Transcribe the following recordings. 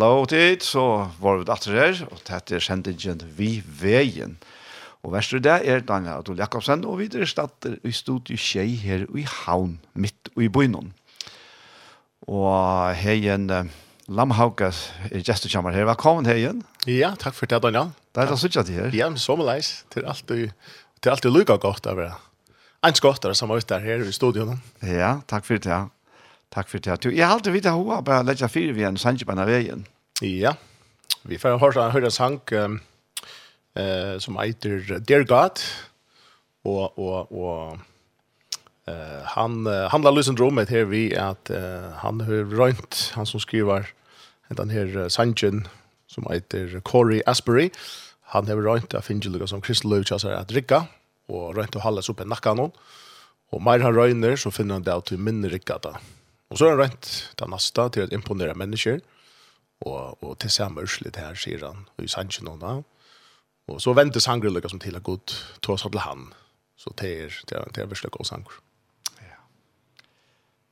hallo tid, så var vi datter her, og dette er sendingen Vi Veien. Og verst det er Daniel Adol Jakobsen, og videre statter i studio Kjei her i Havn, midt i Bøynon. Og heien Lamhaukas er gestekjammer her. Velkommen heien. Ja, takk for det, Daniel. Det er da suttet her. Ja, men så med leis. Det er alltid, det er alltid lykka godt av det. En skottere som er ute her i studion. Ja, takk for det, ja. Takk for det. Jeg har alltid vidt at hun har bare lett seg fire ved en sannsjøpene veien. Ja, vi får høre en sang um, uh, som heter Dear God, og, og, og uh, han uh, handler lysen syndromet her vi at uh, han har rønt, han som skriver den her uh, sangen som heter Corey Asbury, han har rønt av Fingeluga som Kristeløv kjasser at drikka, og rønt å holde seg oppe i nakken noen, og mer han røyner så finner han det at du minner Rikka da. Og så har han rent den neste til å imponere mennesker, og, og til samme urslit her, sier han, og i sannsyn og da. Og så venter han lykke som til å gå tog oss til han, så det er, det er, det er virkelig god sanger. Ja.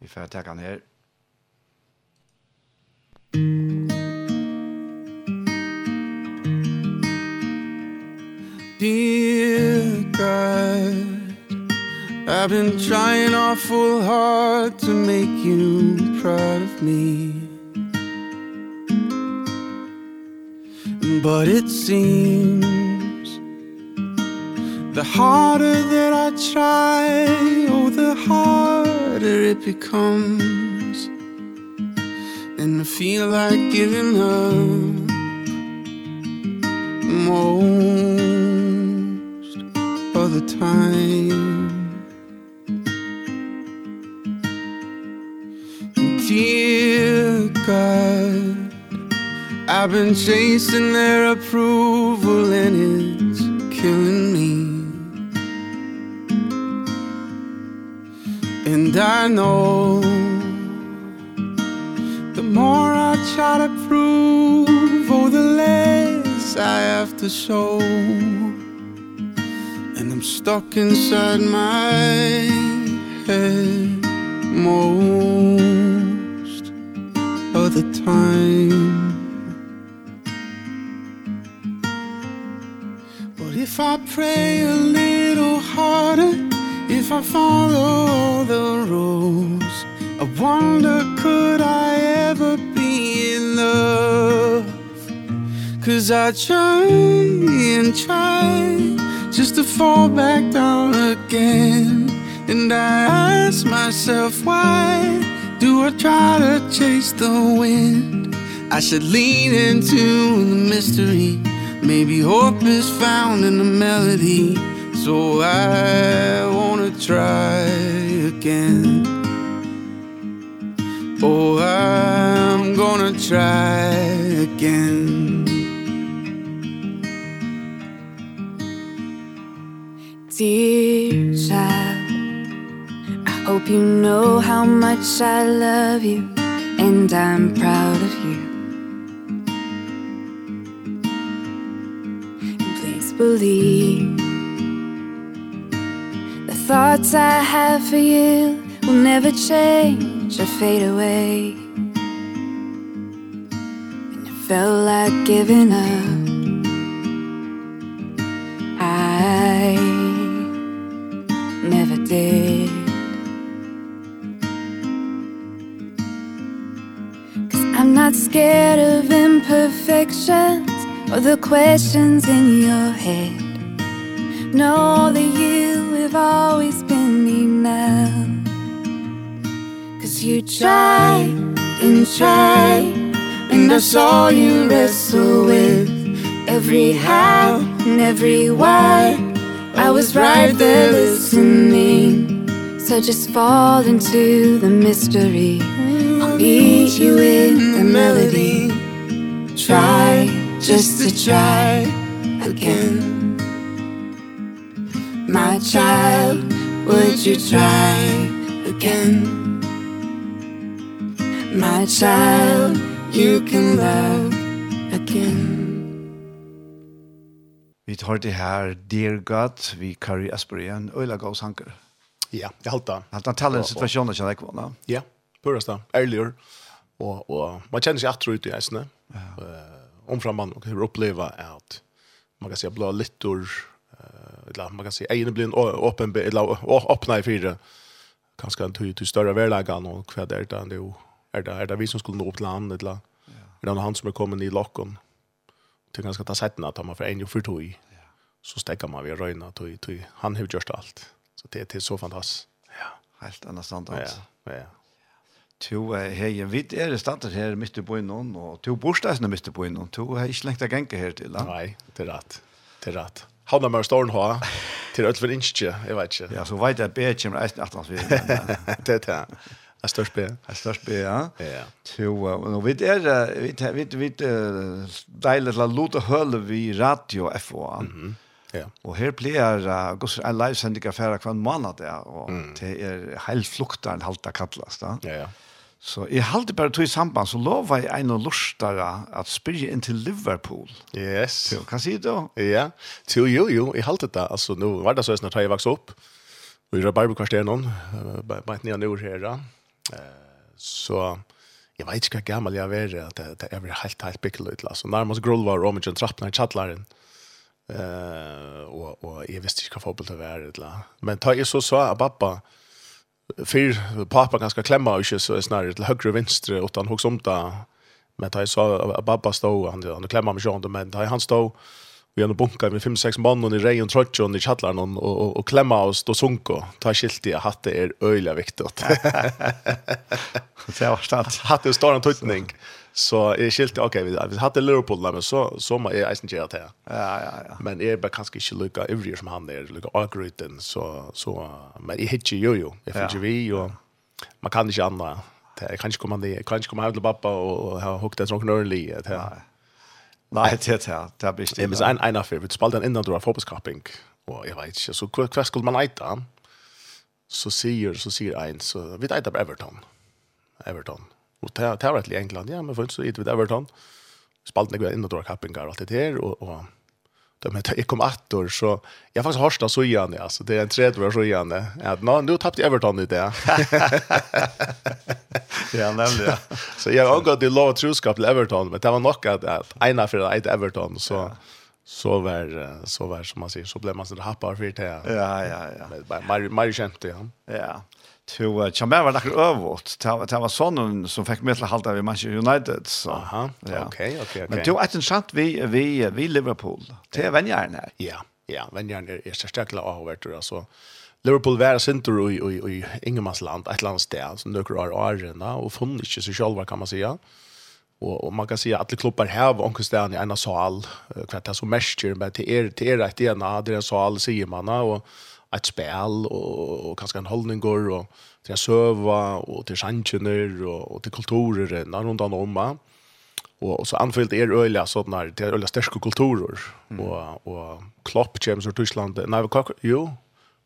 Vi får ta han her. Dear God I've been trying awful hard to make you proud of me. But it seems The harder that I try Oh, the harder it becomes. And I feel like giving up Most of the time. dear God I've been chasing their approval and it's killing me. And I know The more I try to prove Oh, the less I have to show. And I'm stuck inside my head more time But if I pray a little harder If I follow the rules I wonder could I ever be in love? Cause I try and try Just to fall back down again And I ask myself why. Do I try to chase the wind? I should lean into the mystery. Maybe hope is found in the melody. So I wanna try again. Oh, I'm gonna try again. Dear Hope you know how much I love you And I'm proud of you. And please believe The thoughts I have for you Will never change or fade away. When you felt like giving up I I'm not scared of imperfections Or the questions in your head. Know that you have always been enough. Cause you tried and tried And I saw you wrestle with Every how and every why. I was right there listening So just fall into the mystery meet you in the melody Try, just to try again My child, would you try again? My child, you can love again Vi tar det her Dear God, vi Kari Asperian, Øyla Gåsanker. Ja, det halta. Halta taler situasjonen kjenner jeg kvann, Ja høres da, ærligere, og, og man kjenner seg atro ut i eisene, ja. uh, omfram man kan oppleve at man kan si blå littor, uh, eller man kan si egnet blir åpen, eller åpne i fire, kanskje en tog til større verleggen, og hva er det nå? Er det, er det vi som skulle nå opp til han, eller ja. er det han som er kommet i lokken? Til ganske ta settene at man får en og for tog, ja. så stekker man ved røyene, tog, tog. han har gjort alt. Så det, det er så fantastisk. Ja. Helt annet stand, altså. Ja, ja to hei, vi er i standard her midt i byen og to borstadsene midt i byen, to har ikke lengt å genge her til. Nei, det er rett. Det er rett. har mer storm ha, til ødel for innskje, jeg vet ikke. Ja, så vet jeg bedre kommer eisen at hans vi. Det er det. Det er størst be. Det er størst be, ja. Ja. To, og vi er, vi er, vi er, vi er, deilig til å lute høle vi radio FOA. Mhm. Ja. Og her blir uh, gosser en livesending affæra hver måned, ja, og mm. det er helt heilfluktaren halta kallast, da. Ja, ja. Så jeg halte bare tog i samband, så lova jeg en og lortare at spyrje inn til Liverpool. Yes. Så, kan si det da? Ja, jo, jo, jo, jeg halte det. Altså, nå var det så snart jeg vokste opp, og jeg var bare på kvarteren om, bare et nye nord her da. Så jeg vet ikke hva gammel jeg er, at det er helt, helt bikkel ut. Altså, nærmest grulvar og en trappene i kjattlaren. Eh, og, og jeg visste ikke hva fotball det var. Men da jeg så så at pappa, fyr pappa ganska klemma och inte så är snarare till höger och vänster utan hooks om där men det så pappa stod han han klemma med Jean men det han stod vi har bunka med fem sex mann och i rej och trotch och i chatlaren och, och, och klemma oss då sunko ta skilt i att det är öliga viktigt. Det var har stått. Hatt det stor en tutning. Så är skilt okej vi vi hade Liverpool där men så så man är isen gjort här. Ja ja ja. Men är bara kanske inte lika övriga som han där, lika Agriten så så men i hitch ju ju. Jag fick ju vi och man kan inte andra. Jag kan inte komma ner, kan inte komma hem till pappa och ha hukt ett någon early det här. Nej, det här, det blir det. Det är en en affär, vi den innan då fotbollskapping. Och jag vet inte så kvar skulle man äta. Så säger så säger en så vi äter Everton. Everton. Och det det var till England. Ja, men för så gick vi Everton. Spalt några in och drar kappingar och allt det där och och de heter jag kom att så jag faktiskt harsta så igen alltså det är en tredje år så igen att nå nu tappade Everton i det. ja, nämligen. Så jag har gått i lov troskap till Everton men det var nog att, att ena för ett Everton så ja. så var så var som man säger så blev man så happar för det. Ja, ja, ja. Men Mario Mario skämte ja. Ja to uh, Chamber var där övervåt. Det var var sånn som fikk meg til å halta ved Manchester United så. Aha. Ja. Okej, okay, okej, okay, okej. Men då att en chans vi vi vi Liverpool. Det var vennjæren her. Ja. Ja, men jag är så stark la har varit alltså. Liverpool var center i i i Ingemarsland, ett landställ som några år arena och fann inte sig själva kan man säga. Och och man kan säga att alla klubbar här var onkel Stan i en sal, kvart så mäster men det er det er rätt ena, det är sal säger man och ett spel och, och kanske en hållningar och till att söva och till sjansjoner och, och till kulturer när runt om om och, og så anfyllt øyla öliga her, det till öliga sterske kulturer mm. och, och Klopp kommer til Tyskland nej, jo,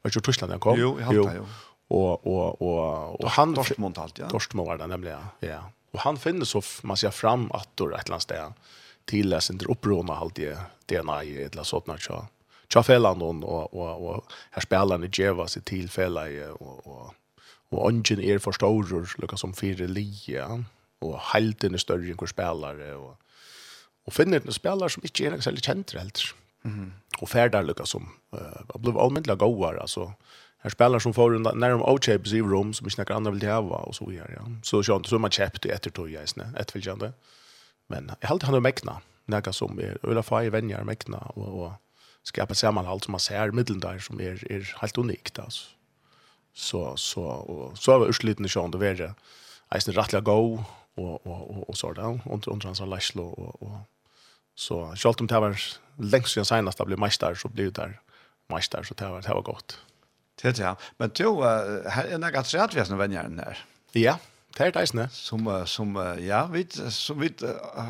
var det Tyskland han kom? Jo, i halta, jo. Och, och, och, og han... Dortmund allt, ja. Dortmund var det nämligen, ja. Och han finner så, man ser fram att er et eller annet sted, till att inte opprona allt i DNA i et eller sådant tjaffelan hon och och och här spelarna geva sig tillfälle och och och ungen är för stor lukka som fyra lie och halten är större än hur spelare och och finner en spelare som inte är särskilt känd helt. Mm. Och färdar lukka som eh blev allmänt goar alltså Här spelar som får när de outchapes i rum som inte några andra vill ha och så vidare. Ja. Så så inte så man köpte ett tror jag isne, ett vill jag Men jag hade han att mäkna. Några som är Ulla Fai vänjer mäkna och och skapa sammanhåll som man ser mitten där som är är helt unikt alltså. Så så och så var ursliten sjön då var det eisen go och och och och så där och under hans Lashlo och och så självt om det var längst sen senast att blev mästare så blev det där mästare så det var det var gott. Det ja, men då här är något rätt vi vänner där. Ja, Det er det Som, som, ja, vi, som vi,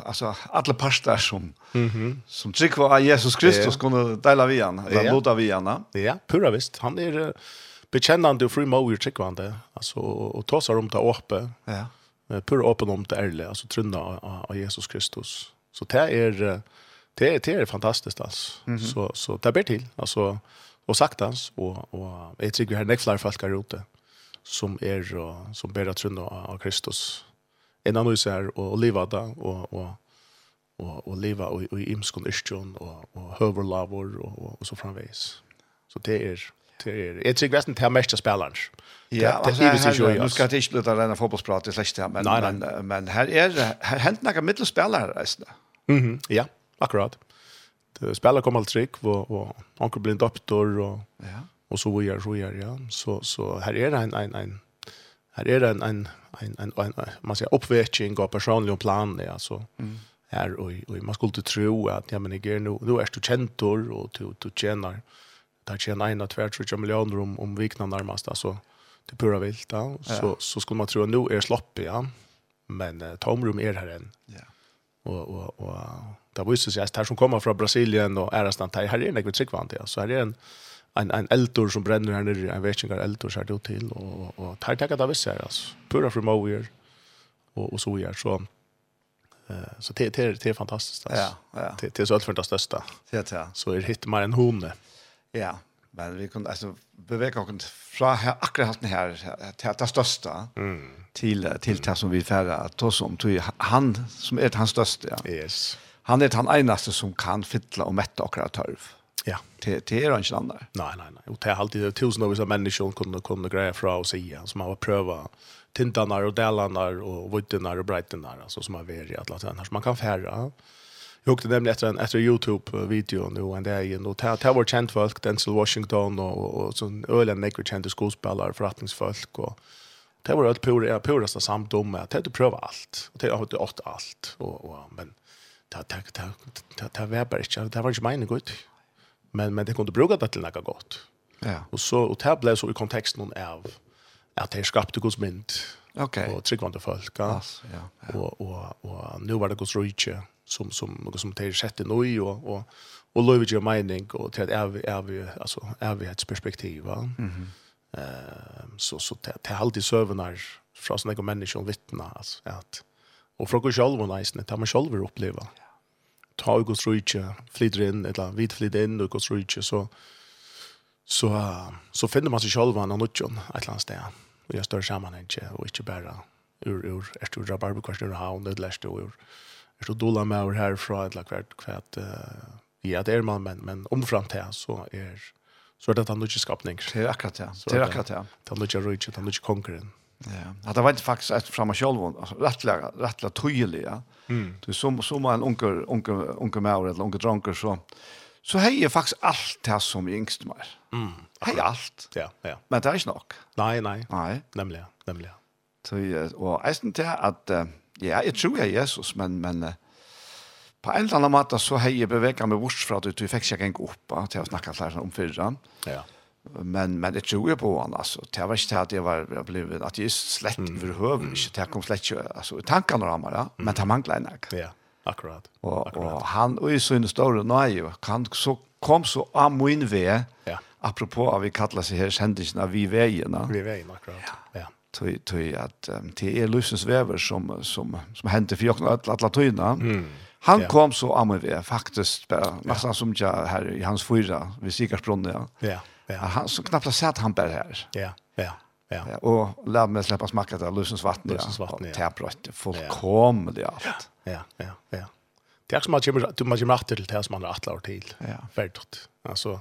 altså, alle parster som, mm -hmm. som trygg var Jesus Kristus, ja. kunne dela vi han, eller ja. låta vi han. Ja, pura visst. Han er bekännande och fri mauer trygg var han det. Alltså, och ta sig om det åpe. Ja. Pura åpen om det ärliga, alltså trunna av Jesus Kristus. Så det är, det är, det är fantastiskt alltså. Mm -hmm. Så, så det blir till, alltså, och saktans, och, och jag tycker vi har näckflar folk här ute som er som ber at trunna av Kristus. En annan hus er å leva da, og, og, og, og leva i, i imskon yrstjon, og, og høver lavor, og, og, og så framveis. Så det er, det er, jeg tror ikke det er mest spelaren. Ja, det altså, her, nu skal jeg ikke bli denne fotballsprat, det er slett det, men, nei, nei. men, men her er, her hent noen middelspelare, reisende. Mm -hmm, ja, akkurat. Spelare kommer alt trygg, og, og anker blir en doktor, og, ja och så vidare så vidare ja. Så så här är det en en en här är det en en en en, en man säger uppväxling och personlig plan ja så mm. här och, och man skulle tro att ja men jag är nu då är du kändor och du du tjänar där tjänar en att tvärt miljoner om om vikna närmast alltså det pura vilt ja. så så skulle man tro att nu är slopp ja. Men uh, tomrum är här än ja. Og och och och visste sig at her som kommer från Brasilien og er nesten här är det något ja. Så her er en en en eldor som bränner her nere en vetchingar eldor ser det till och och tar tacka det visst her altså. pura from over och och så er så eh så det det det är fantastiskt alltså. Ja, ja. Det det är så allt för det största. Ja, ja. Så är det hittar man en hone. Ja, men vi kunde alltså beväga oss fra här akkurat hatten här till det största mm. till till det som vi färra att ta som till han som är hans största. Ja. Yes. Han är han enaste som kan fylla och mätta akkurat törv. Ja. Det det är inte annat. Nej nej nej. Och det är alltid tusen av människor kunde kunde greja fra och säga som har pröva tintarna och delarna och vittenar och där alltså som har varit att låta annars man kan färra. Jag åkte nämligen efter en efter Youtube video nu och det är något här var känt folk Denzel Washington och och sån ölen nekre kända skådespelare förrättningsfolk och det var allt pura purasta samdom att det pröva allt och det har det åt allt och men ta ta ta ta var bara inte det var inte meningen gott men men det kunde bruka det till något gott. Ja. Och så och det blev så i kontexten av att det skapade Guds mynd. Okej. Okay. Och tryggvande folk. Ja. Yes, ja, ja. Och och och nu var det Guds rike som som något som det sjätte nu och och och Louis och mening och till att är vi är vi alltså är vi ett perspektiv va. Mhm. Eh så så till alltid sövnar från såna människor vittna alltså att och från själva nice när man själv upplever. Ja ta og Guds rike, flyter inn, eller vidt flyter inn og Guds rike, så, så, så finner man seg selv av noe et eller annet sted. Og jeg større sammenheng, og ikke bare ur, ur, er du rabarberkvarsen ur havn, det er du ur, er du dola med over herfra, eller hvert, hvert, ja, det er man, men, men omfram til, så er, så er det en ikke skapning. Det er akkurat det, det er akkurat det. Det er ikke rike, det er ikke konkurrent. Ja, att det var inte faktiskt att framma själv rättliga rättliga tydliga. Mm. Du som som en onkel onkel onkel Maur eller onkel dranker, så så hej är faktiskt allt det som yngst mer. Mm. Hej allt. Ja, ja. Men det är inte nog. Nej, nej. Nej, nämligen, nämligen. Så och ästen till att ja, jag tror jag Jesus men men på en eller annan måte så hej bevegar mig bort fra att du fick ikke en upp att jag snackar så om förra. Ja men men det tror jag på han alltså det var inte att jag var blev att just slett mm. överhuvud inte det kom slett alltså tankarna ramar ja. Men han manglar en ja akkurat. Och, akkurat. och han och i sin stora nej kan så kom så am min ve ja. apropå av vi kallar sig här händelserna vi vägarna vi vägen akkurat. Ja, ja. Tui at um, te er lusens vever som som som hente för jokna alla tøyna. Mm. Han ja. kom så am vi faktisk bara nästan som jag här i hans fyra vid Sikarsbrunn ja. Ja. Ja, han så knappt har sett han bara här. Ja, ja. Ja. ja och lär mig släppa smaka där lusens vatten. Lusens vatten. Ja. Täbrott tebrøtt, fullkomlig alt. Ja, ja, ja. Det är som att man kommer, man kommer macht till det som man har attlar till. Ja. Fällt. Alltså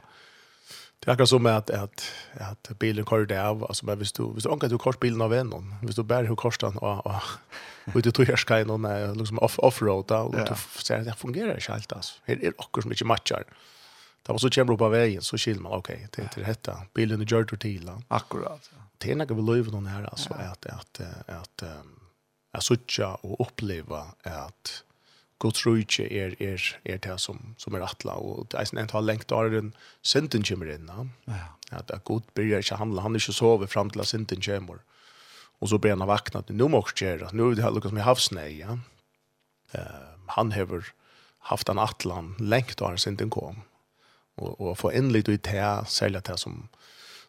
Det är som att att att bilen kör det av alltså men hvis du hvis visst anka du kors bilen av någon. hvis du bär hur korstan och och ut du hörs kan någon liksom off-road, då och du ser det fungerar inte allt alltså. Det är som mycket matchar. Mm. Da man så kommer upp av vägen så skiljer man, okej, det är inte det. Bilen är gjort till. då. Akkurat. Ja. Det är något vi lever någon här, alltså, ja. att, att, att, att, att sitta och uppleva att Guds rujtje er, er, er det som, som är attla. Och det är en tal lengt av den synden kommer in. Ja. at, at Gud börjar inte handla, han er ikke sover fram till att synden kommer. Och så blir han vaknat, nu måste jag gjøre, nu er det lukket som i havsnei, Ja. Uh, han har haft en atlan lengt av den synden kom og, og få inn litt ut här sälja det som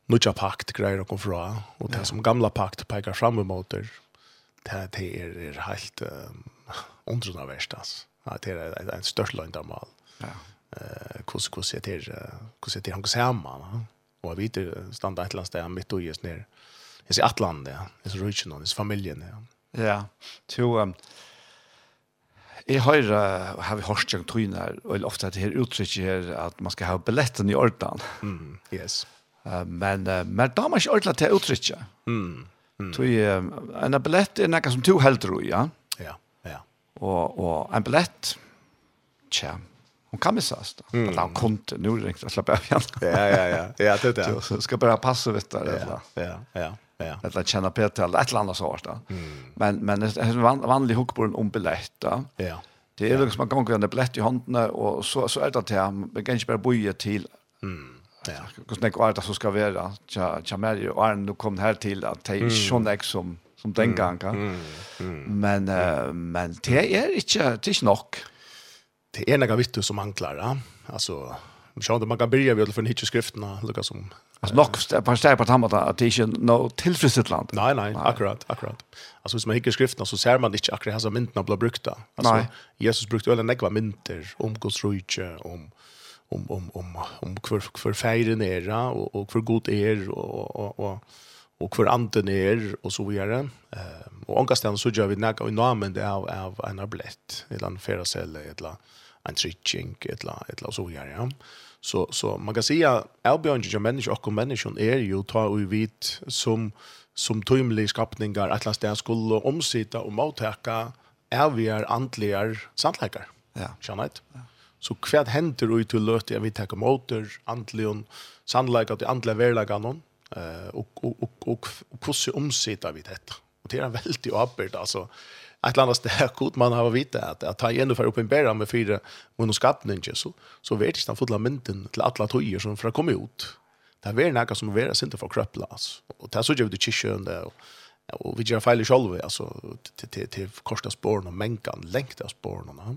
nutja pakt greier å och fra og det som gamla pakt pekar fram emot det det er, er helt undrande värst alltså det är en störst löndamal ja. Eh kus kus det är kus det han går samman och vi det stannar ett land där mitt och just ner i Atlanten det är så rutchen och familjen ja? Ja. To Um, Jeg har, har vi hørt jeg her, og ofte at det her uttrykket her, at man skal ha billetten i orden. Mm, yes. Uh, men, uh, men da har man ikke ordentlig til uttrykket. Mm, mm. Uh, en billett er noe som to helder i, ja? Ja, ja. Og, og en billett, tja, hon kan missas då. Mm. Han kunde nu ringt att släppa av igen. ja, ja, ja. Ja, det där. Så ska bara passa vet du. Ja, ja, ja. Ja. Eller känna eller ett eller ett annat sort då. Men men det är en van, vanlig hookborn om biljett då. Ja. Det är liksom man kan gå en biljett i handen och så så är det här man kan inte bara boja till. Mm. Ja. Kus nek var det som ska vara. Tja tja mer och är nu kom här till att det är sån ex som som den gången. Men men det är inte det är nog. Det är några vittu som anklar, alltså vi känner att man kan börja vid för niche skrifterna lukka som alltså nog på stäpp på tamma att det inte no tillfredsställt land. Nej nej, akkurat, akkurat. Alltså hvis man hickar skrifterna så ser man inte akkurat hur myntna blir brukta. Alltså Jesus brukte väl en nekva mynter om Guds rike om om om om om kvar kvar fejren ner och och för god er och och och och för anden er och så vidare. Ehm och angastan så gör vi näka i namn av av en ablett eller en feraselle eller en trittjink, eller etla, så gör ja. Så, så man kan säga, avbjörnjig av människor och människor är ju ta och vit som, som tymlig skapningar att lasta jag skulle omsita och vi er andligar sannleikar. Ja. Känner Ja. Så hva hender ut til löt jag vill ta motor andlion sannleikar till andliga verlagar någon eh och och och og hvordan omsita vi dette? Och det är väldigt öppet alltså ett annat sted kod man har vita att ta han ändå för uppenbara med fyra monoskapninger, så så vet jag den fulla mynten til alla tøyer som för kommer ut. Det är något som är for krøpla, altså. Och det så gör det kyrkan där och vi gör feil i själva alltså till till till av spåren och mänkan av spåren och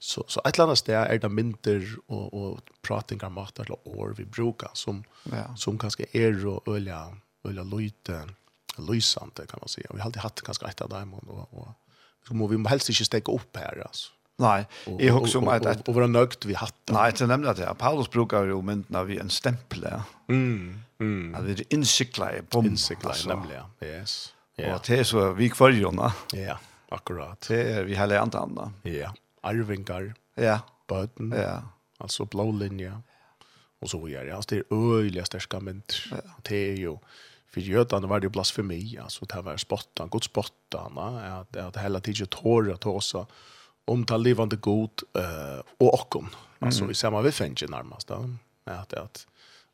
så så et eller annet sted är det mynter och och pratingar matar eller år vi brukar som ja. som kanske er och öliga öliga løyte, lysande kan man säga. Vi har alltid haft ganska et av dem och, och så må vi helst ikke stekke upp här alltså. Nej, jag också om att Og vara nøgt vi hatt. Nej, det nämnde det. Paulus brukar ju myntna vi en stämpel. Mm. Mm. Att vi är insikla i bomb. Insikla ja. Yes. Ja. Och det är så vi kvar ju va. Ja, akkurat. Det är vi hela andra andra. Ja. Arvingar. Ja. Bøten. Ja. Alltså blå linje. Och så vidare. Altså det är öjliga stärska mynt. Det är ju för jötarna var det blasfemi alltså det var spottan gott spottan att att hela tiden tårar att ossa om ta levande god eh och okom alltså i samma vi fänge närmast då att att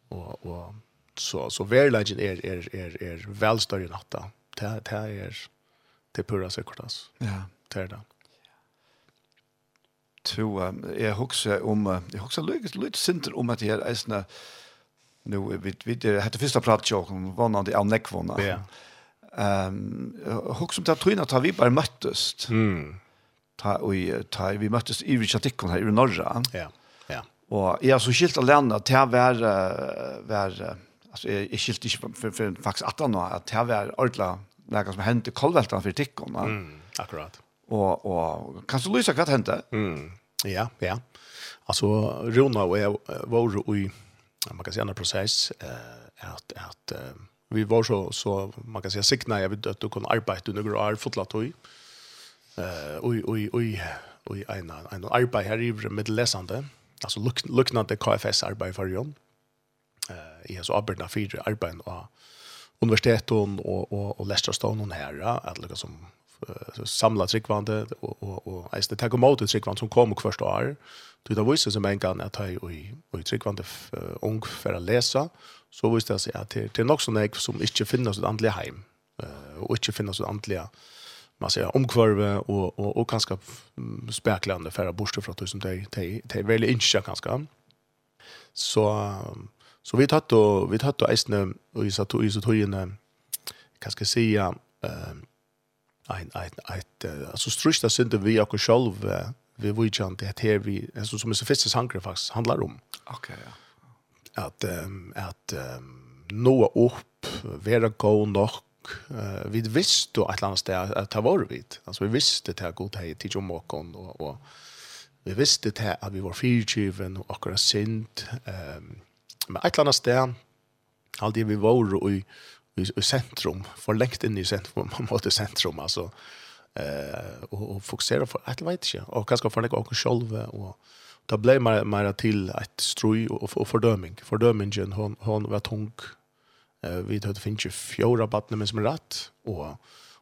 och och så så verkligen är är är är väl större natta. Att det det är det pura sekortas ja. Det är det. Tror jag huxar om jag huxar lite lite sinter om att det är en nu vi vi det hade första plats jag kom var någon av näckvona. Ja. Ehm hur som tar tröna tar vi bara möttes. Mm. Ta og ta vi möttes i Richard det här i norra. Ja. Ja. Och jag så skilt alene att här var var alltså jag skilt inte för för faktiskt att då att här var ordla något som hände kolvältan för tickorna. Mm. Akkurat. Och och kan du lysa vad hände? Mm. Ja, ja. Alltså Rona och jag var i man kan säga en process eh att att vi var så så man kan säga signa jag vet att du kan arbeta under några år fotlat och eh oj oj oj oj en en arbete här i med läsande alltså look look not the KFS arbete för Jon eh i så arbetar för arbeten och universiteten och och och Leicester Stone och här att lika som samla tryggvande og, og, og eis det om mot tryggvande som kom hvert år. Du da viser som en gang at jeg og tryggvande ung for å lese, så viser det seg at det, det er nok sånn jeg som ikke finner sitt andelig heim, og ikke finner sitt andelig man säger omkvarve och och och kanske speklande för att borsta från tusen dig dig dig väldigt inte kanske. Så så vi tatt och vi tatt och isne och vi satt och så tog in kanske säga eh ein ein ein alltså strista synte vi och själv vi vi inte det här vi alltså som är så första sankre faktiskt handlar om. Okej ja. Att um, att um, nå upp vara go nog uh, vi visste att landet där att ta var vit Alltså vi visste det här god hei til John Morgan och och vi visste det at att vi var fyrtjuven och akkurat sint ehm um, men ett annat ställe Allt vi var och i i, i centrum, for lengt inn i centrum, en måte sentrum, alltså eh och, og fokusera for, jeg vet ikke, och kanske for något och själva och då ble man mer till ett stroj och, og fördömning. Fördömningen hon hon var tung. Eh vi hade finns ju fjärde barnet men som rätt och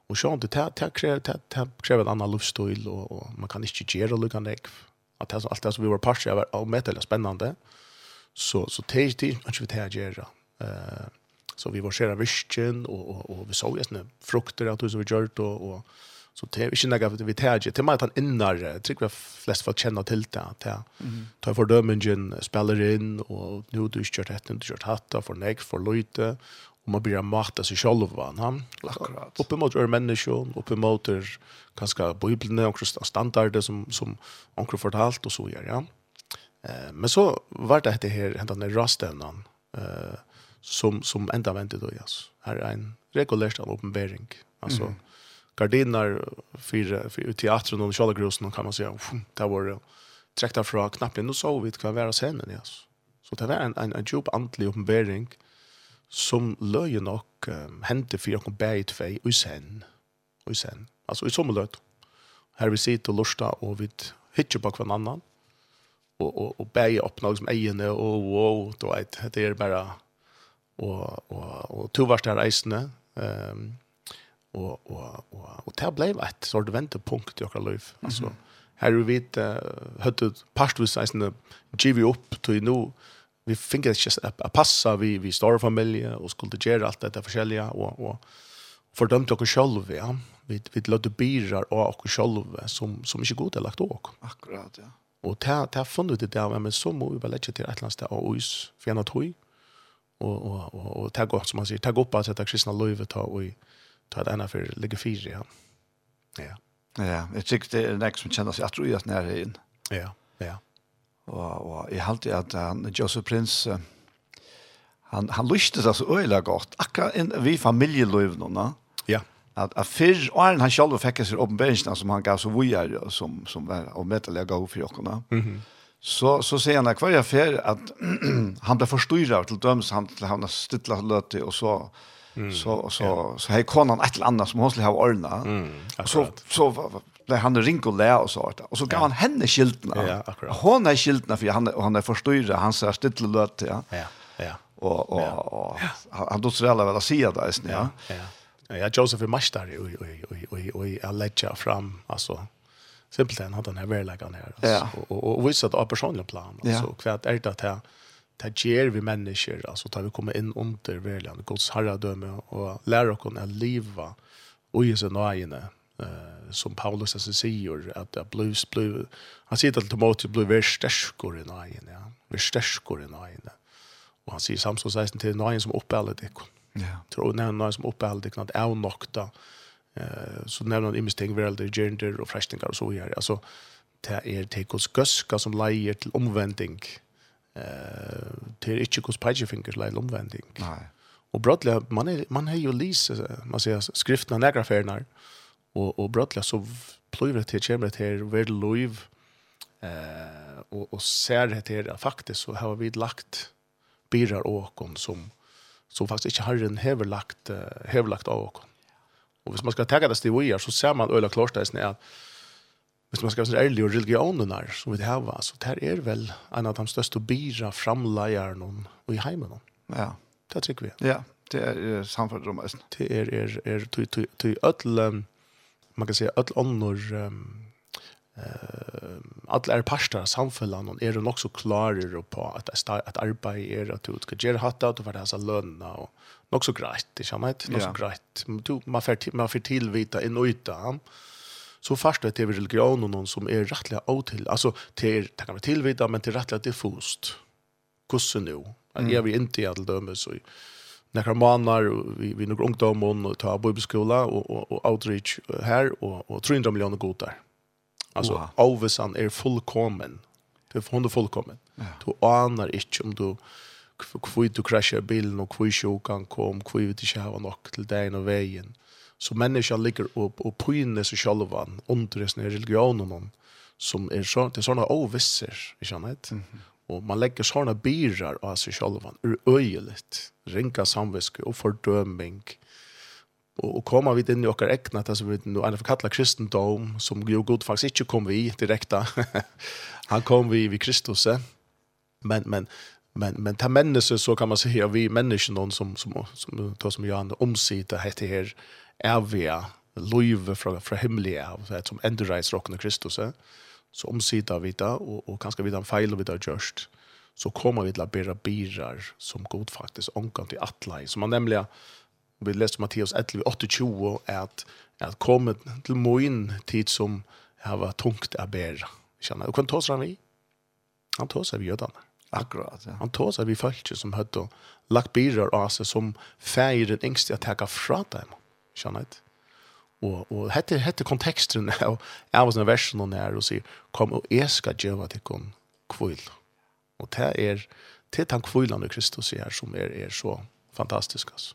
och så inte ta ta kräver ta ta kräver en annan livsstil och, och man kan inte göra lika nek att alltså allt det som vi var partier var och med spännande så så det det inte vi tar göra eh så vi var varserar visken och och och vi såg ju frukter att hur vi gjort och och så det är inte några vi täger till mig att han innar tycker jag flest folk känner till det att ja tar för dömingen spelar in och nu du kört ett inte kört hatta för näck för lite och man blir mata sig själv va han akkurat uppe mot er människor uppe mot er kanske bibeln och kristna standarder som som onkel fortalt och så gör ja. Eh men så vart det här hända när rasten eh som, som enda väntet då, alltså. Här är en regulärst av uppenbering. Alltså, mm. gardiner för, för teatern och Kjallagrosen kan man säga, det var träckta från knappen, nu så vi det kan vara scenen, alltså. Så det var en, en, en djup andlig uppenbering som löje nog um, hände för att bära i två och sen. Och sen. Alltså i sommarlöt. Här vi sitter och lustar och vi hittar på varandra. Och, och, och bära upp något som egene och wow, då vet, det bara och och och två varst där ehm og og og og det blev ett sort av i okkar liv altså her vi vet hade pastvis eisne GV opp til nu vi fick det just a passa vi vi store familie og skulle göra alt dette forskjellige og og fördömt och själva ja. Vi vi låter birar og och själva som som ikkje godt er lagt ok akkurat ja. Og ta ta funnet det der, men så må vi väl lägga till ett land där och is för en att og og og og ta godt som man sier ta upp at sätta kristna lövet ta og ta det ena för lägga fyra ja. Ja. Ja, jeg tykker det er nek som kjenner seg, att tror jag när inn. Ja, ja. Og, og jeg halte at han Joseph Prince han han lyste seg så øyelig godt, akkurat inn, vi familjelöv no? Ja at, at før Arn han selv fikk seg åpenbæringene som han gav så vidare som som var och medeliga gå för jokarna. Mhm. Mm Så, så sier han hver jeg fer at han ble forstyrret til dømes, han til han stittlet løte, og så, mm. så, så, så, så hei konan et eller annet som hun skulle ha ordnet. Mm, så, så ble han ringt og le och så, och så gav han henne skiltna. Ja, akkurat. Hon är skiltene, för han, han är forstyrret, han ser stilla løte, ja. Ja, ja. Och och han, då så väl väl å si det, ja. Ja, ja. Ja, Joseph är mästare i i i i i i lägga fram alltså simpelt en hade den här verkligheten här alltså ja. och och, och visst att personliga plan alltså ja. kvart är det här det ger vi människor alltså tar vi kommer in under verkligheten Guds herradöme och lära oss att leva och i sin egen eh som Paulus alltså säger att det blues blue han säger till Timoteus blue vers stärskor i egen ja vers stärskor i egen och han säger Samson 16 till egen som uppehåller det Ja. Tror när någon som uppehåller det kan att avnokta. Eh så nämner han imsting väl det gender och fräschningar och så här. Alltså det är det kus guska som lejer till omvändning. Eh det är inte kus pejefingers lejer omvändning. Nej. Och brottliga man är man har ju läst man säger skrifterna några färnar och och brottliga så plöjer det till kemret här väl lov eh och och ser det här faktiskt så har vi lagt birar åkon som som faktiskt inte har en hever lagt hever åkon Och hvis man ska tagga det stivier så ser man öla klarstesen är hvis man ska vara ärlig och religionerna som vi har så där är väl en av de största bira framlejarna och i heimen. Ja. Det tycker vi. Ja, det är samfunnet om Det är är är till till öll man kan säga öll annor um, eh alla är pastor samfällan och är det också klarer på att att arbeta är att du ska göra hatt och för det här så lönna och också grejt det kan man inte något så grejt du man får man får tillvita en yta så fast det är religion och någon som är rättliga åt till alltså till det kan man tillvita men till rättliga diffust kusse nu att jag vill inte att döma så några månader vi vi några ungdomar och ta bibelskola och och outreach här och och 300 miljoner godar Alltså wow. avvisan är fullkommen. Det är hon fullkommen. Ja. Du anar inte om du kvui du crashar bilen och kvui sjukan kom, kvui vi inte har nok till dig och vägen. Så människan ligger upp och pyner sig själva under det här någon som är så, det är sådana ovisser, i kännet. Mm -hmm. Och man lägger sådana birar av sig själva ur öjligt, ringa samviske och fördömning och og komma vid inn i okkar äckna att så vet nu alla kalla kristendom som ju god faktiskt ikke kom vi direkta. Han kom vi vid Kristus. Men men men men ta människor så kan man säga vi människor någon som som som tar som Jan omsida heter här är vi löve från från himlen av så som ändras rocken Kristus så omsida vi da, och och kanske vi da feil vi da just så kommer vi till att bære birar som god faktiskt omkant till atlai som man nämligen vi leste Matteus 11, 28, att, at komme til moin tid som har vært tungt å bære. Känner, og hva ta han vi? Han tar sig vid gödarna. Akkurat, ja. Han tar sig vid folket som hadde lagt bilar av seg som feir den yngste å täcka fra dem. Känner inte? og og hette hette konteksten og er var sånn versen og nær og sier kom og jeg skal gjøre til kun kvøl. Og det er til den kvølan Kristus er som er er så fantastisk altså.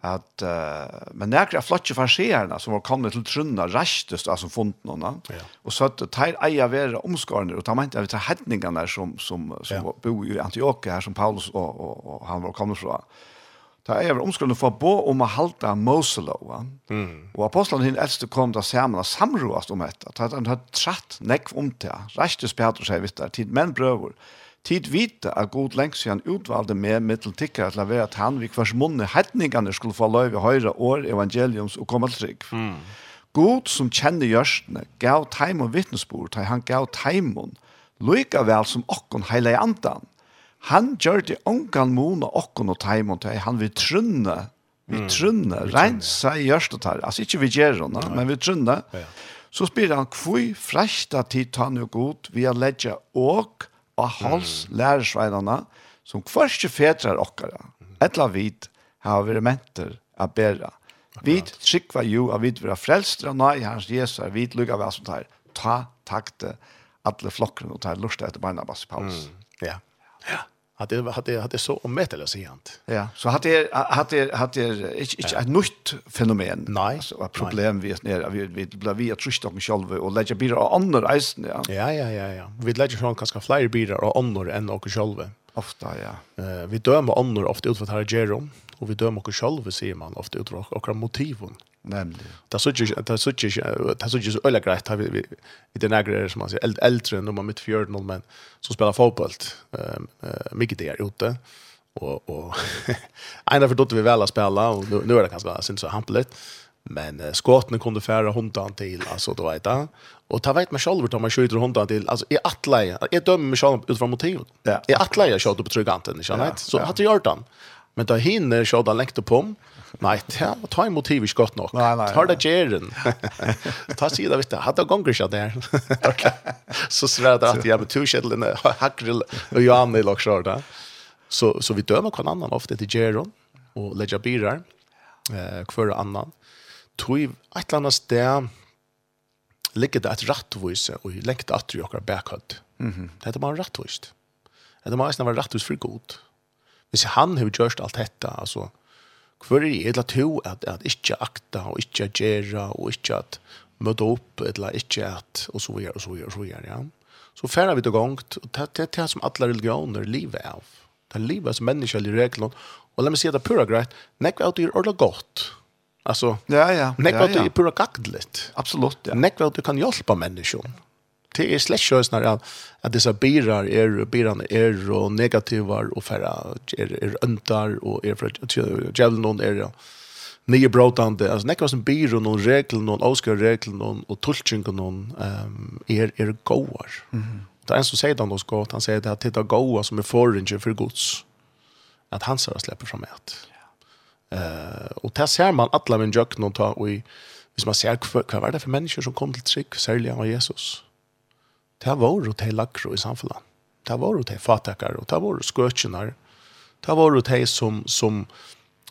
at uh, men nærkere av flotte farserene som var kommet til trunna rastest av som funnet noen, ja. og så at teir eier være omskårene, og ta mente jeg til hedningene som, som, som ja. bor i Antioche her, som Paulus og, og, og han var kommet fra. Ta eier være omskårene for å bo om å halte Moselova, mm. og apostlene hinn eldste kom da sammen og samroast om dette, at han har tratt nekv om det, rastest Petrus, jeg vet der, tid menn brøver, tid vite at god lengst siden utvalgte med mittel tikkere til å være at han vi hvers munne hetningene skulle få løy i høyre år evangeliums og komme til trygg. Mm. God som kjenner gjørstene gav teimon vittnesbord, han gav teimon lykka vel som okkon heile andan. Han gjør det ongan mona okkon og teimon til han vil trunne, vi trunne, mm, rensa i gjørstene her, altså ikke vi gjør henne, men vi trunne. Ja. Så spyr han, hvor fresta tid han jo god, vi har ledja og og hals mm. lærersveinene, som første fetrar okkara, etla vid, har vært menter av bera. Vi trykva jo av vid vera frelstra, nei, hans Jesu, vi lukka hva som tar, ta takte alle flokkene og tar lusta etter Barnabas Paulus. Mm. Ja. ja hade hade hade så omätligt att så inte. Ja, så hade hade hade inte inte ett nytt fenomen. Nej. Alltså ett problem vi är nere vi vi blir vi att trista oss själva och lägga bilar av andra reisen ja. Ja ja ja ja. Vi lägger från kanske fler bilar och andra än och själva. Ofta ja. Eh vi dömer andra ofta utifrån här Jerome och vi dömer och själva ser man ofta utifrån och motiven. Nämligen. Det såg ju det såg ju det såg ju så öle grejt har vi i den ägare som man säger äldre äldre än de mitt fjärde noll men som spelar fotboll. Ehm mycket där ute. Och och ena för dotter vi väl att spela och nu, nu är det kanske synd så hampligt. Men uh, skotten kunde färra hundan till alltså då vet jag. Och ta vet man själv om man skjuter hundan till alltså i attleja. Jag dömer mig själv utifrån motivet. Ja. I attleja jag skjuter på tryganten, i sant? Så hade jag gjort den. Men då hinner skjuta läkt på Nei, ta en motiv ikke godt nok. Nei, nei, ta det gjeren. ta sida, vet du. Hadde gonger ikke der. Så svært at jeg med turskjedlene, hakrel og Johan i laksjør. Så, så vi dømer kan annan ofte til gjeren og legger birar eh, hver annan. Tog et eller annet sted ligger det et rattvise og lengt at du jokker bakhøtt. Mm -hmm. Det heter bare rattvist. Det er bare rattvist for god. Hvis han har gjort alt dette, altså, Hvor er det to at, at ikke akta og ikke gjøre og ikke at møte opp eller ikke at og så gjør og så gjør og så gjør, ja. Så færre vi til gongt, og det er det som alle religioner lever av. Det er livet som mennesker i reglene, og la meg si at det er pura greit, nekve at det er ordentlig godt. altså ja, ja. Nekve at det er pura gaktligt. Absolutt, ja. Nekve at du kan hjelpe mennesker det är slett sjös när att dessa birar är birarna är och negativa och färra är är öntar och är för jävla någon är det nye brotande alltså näka som bir och någon regel någon oskar regel någon och tolkning någon ehm är är goar. mhm Det är en som han då ska han säger det att titta goa som är förringe för Guds att han ska släppa fram ett. Eh och där ser man alla min någon ta och i Hvis man ser hva, hva var det for mennesker som kom til trygg, særlig av Jesus. Det var jo til lakro i samfunnet. Det var jo til fatakar, og det var jo skøtjenar. Det var jo til som, som,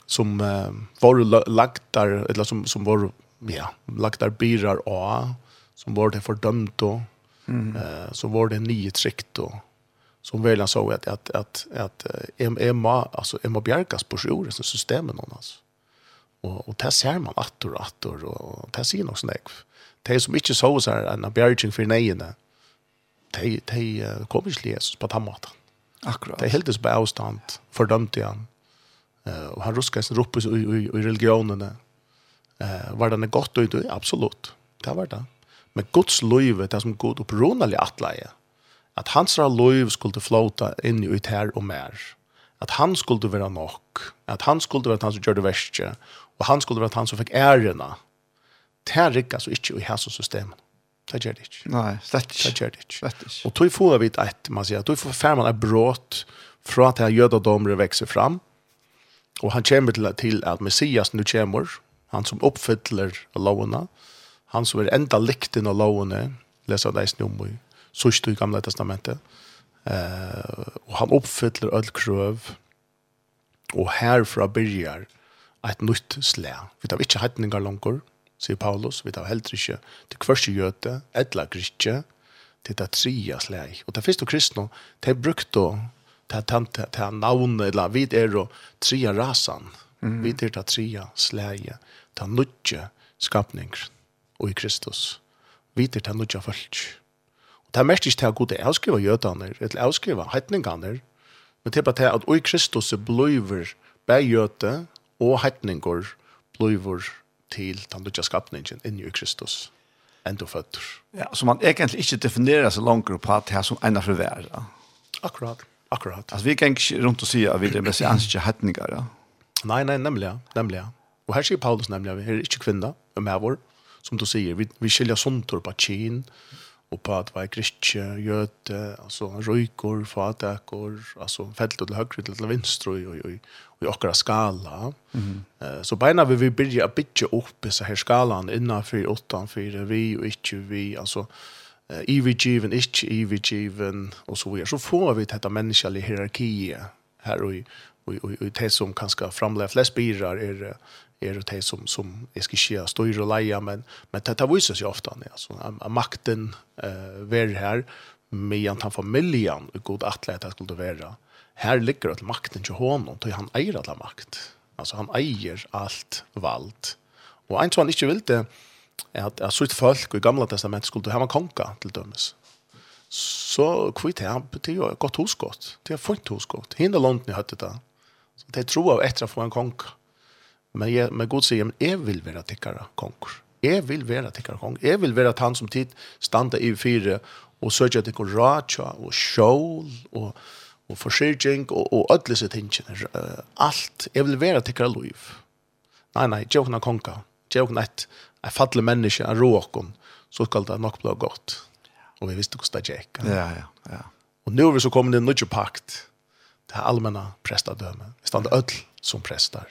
som uh, var lagtar, eller som, som var, ja, lagtar byrar av, som var det fordømt og, mm. uh, som var det nye trygt og, som väl så att att att att Emma alltså Emma Bjerkas på sjur så systemen någon alltså. Och och där ser man att och att och där ser nog snägg. Det som inte så så en Bjerging för nejna de, de kom ikke til Jesus på den måten. Akkurat. De heldes på avstand, fordømte han. Uh, og han ruskar sin ruppes i, i, i religionene. Uh, var det godt ut? Absolutt. Det var det. Men Guds liv, det som Gud opprunnelig atleie, at hans liv skulle flåta inn i ut her og mer. At han skulle være nok. At han skulle være han som gjør det verste. Og han skulle være han som fikk ærena. Det er ikke altså ikke i hans system. Det gjør det ikke. Nei, slett ikke. Det gjør det ikke. Slett ikke. Og tog får vi et, man sier, tog får fær man brått fra at jødadomere vekser fram, og han kommer til, til at Messias nu kommer, han som oppfyller lovene, han som er enda likten av lovene, leser det i snummer, sørst i gamle testamentet, eh, og han oppfyller øl krøv, og herfra byrjar et nytt slæ. Vi tar ikke heitninger langer, sier Paulus, vi tar heller ikke til kvørste gjøte, etla grikje, til det tria slag. Og det første kristne, det er brukt å ta tante, ta navnet, eller vi er å tria rasan, mm. vid er det tria slag, ta nudje skapninger, og i Kristus, Vi er det nudje folk. Og det er mest ikke til å gå til avskriva gjøtene, eller avskrive heitningene, men til er bare til at i Kristus er bløyver, bægjøte og heitninger, bløyver til den lutja skapningen inni i Kristus enda føtter. Ja, så man egentlig ikke definerer seg langer på at det er som ena ja. Akkurat, akkurat. Altså vi kan ikke rundt og si at vi er messianske hetninger, ja? Nei, nei, nemlig, nemlig. Og her sier Paulus nemlig vi er ikke kvinner, og med vår, som du sier, vi, vi skiljer såntor på kjen, og på at vi er kristje, gjøte, altså røykor, fatakor, altså felt til høyre til venstre, og, og, vi akkurat skala. Mm -hmm. uh, så beina vi vi byrja bitje opp i her skalan innanfyr, utanfyr, vi og ikkje vi, altså uh, ivigiven, ikkje ivigiven, og så videre. Så får vi dette menneskelige hierarkiet her og i og, og, och det som kanske framlägger flest birar er, er det det som som skal skissia styr og leja men men det tar visar sig ofta när alltså makten uh, være her, med han familjen og god atlet, det skulle vara här ligger att makten till honom, då han äger all makt. Alltså han äger allt vald. Och en som han inte det, är att, att sitt folk i gamla testamentet skulle ha en konka till dömes. Så kvitt han till ju gott huskott. Det är fint huskott. Hinda långt ni hötte det. Så det tror jag efter att få en konka. Men, jag, men Gud säger, men jag vill vara tickare konkur. Jag vill vara tickare konkur. Jag vill vara att han som tid standa i fyra och söker att det går och sjål och og forsyrking og, og ødelse tingene. Uh, alt. Jeg vil være til liv. Nei, nei, jeg kan konka. ikke kan et, et fattelig menneske, en råkon, så skal det nok bli godt. Og vi visste hvordan det gikk. Ja, ja, ja. Og nå er vi så kommet inn en pakt til allmänna prestadømme. Vi stand ødel som prestar.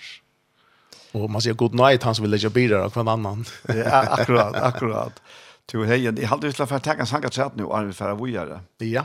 Og man sier god night, han som vil legge bilar av hver annan. ja, akkurat, akkurat. Tu hei, jeg hadde lyst til å få tenke en sang at sæt nå, Arne, for jeg Ja.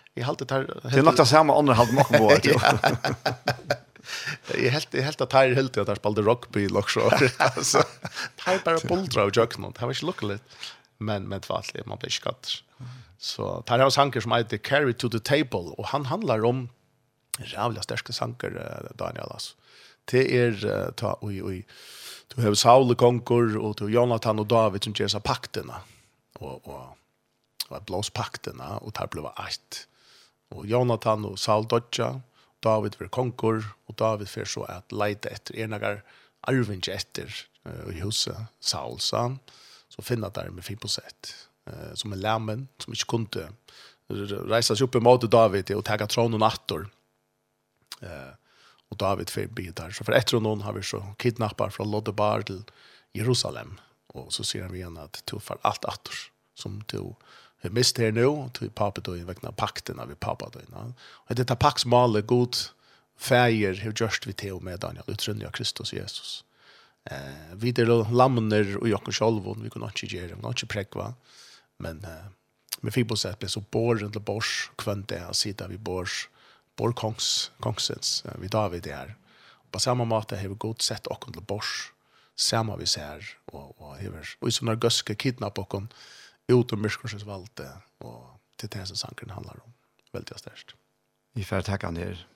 jag helt tar Det är något samma andre halv mocka på. Jag helt jag helt at tar helt att spalte rugby också. Altså tar bara bulldra och jokes något. Har jag luckat men men tvärtom man blir skatt. Så tar jeg sanker som heter Carry to the Table och han handlar om jävla starka sanker Daniel altså. Det är ta oi oi. Du har Saul konkor og du Jonathan och David som gjør seg paktene. pakterna. Och och blås blåspakterna och tar blev ett Og Jonathan og Saul dodja, David var Konkur, og David fer så at leite etter enagar arvinge etter uh, i huset Saul, sa han, så finna der med 5%, uh, som er lammen, som ikke kunde reisa seg opp imot David og tega tronen attor. Uh, og David fer bidar. Så for etter noen har vi så kidnappar fra Lodebar til Jerusalem, og så sier han igjen at du får alt attor som du Jeg mist her nå, til papadøyen, vekkene av pakten av papadøyen. Og dette paktsmalet god feir har gjørst vi til med Daniel, utrunnig av Kristus Jesus. Eh, vi er lamner og jokken sjolvun, vi kunne ikke gjøre, vi kunne ikke prekva, men eh, vi fikk på seg at vi så bor under bors, kvendt det her vi bors, bor kongs, kongsens, vi David er. På samme måte har vi godt sett okken til bors, samme vi ser, og, og, hever, og, i sånne gøske kidnapp okken, ut om myskorsens valde, og til det som sankeren handlar om, veldig størst. Vi får takke han her.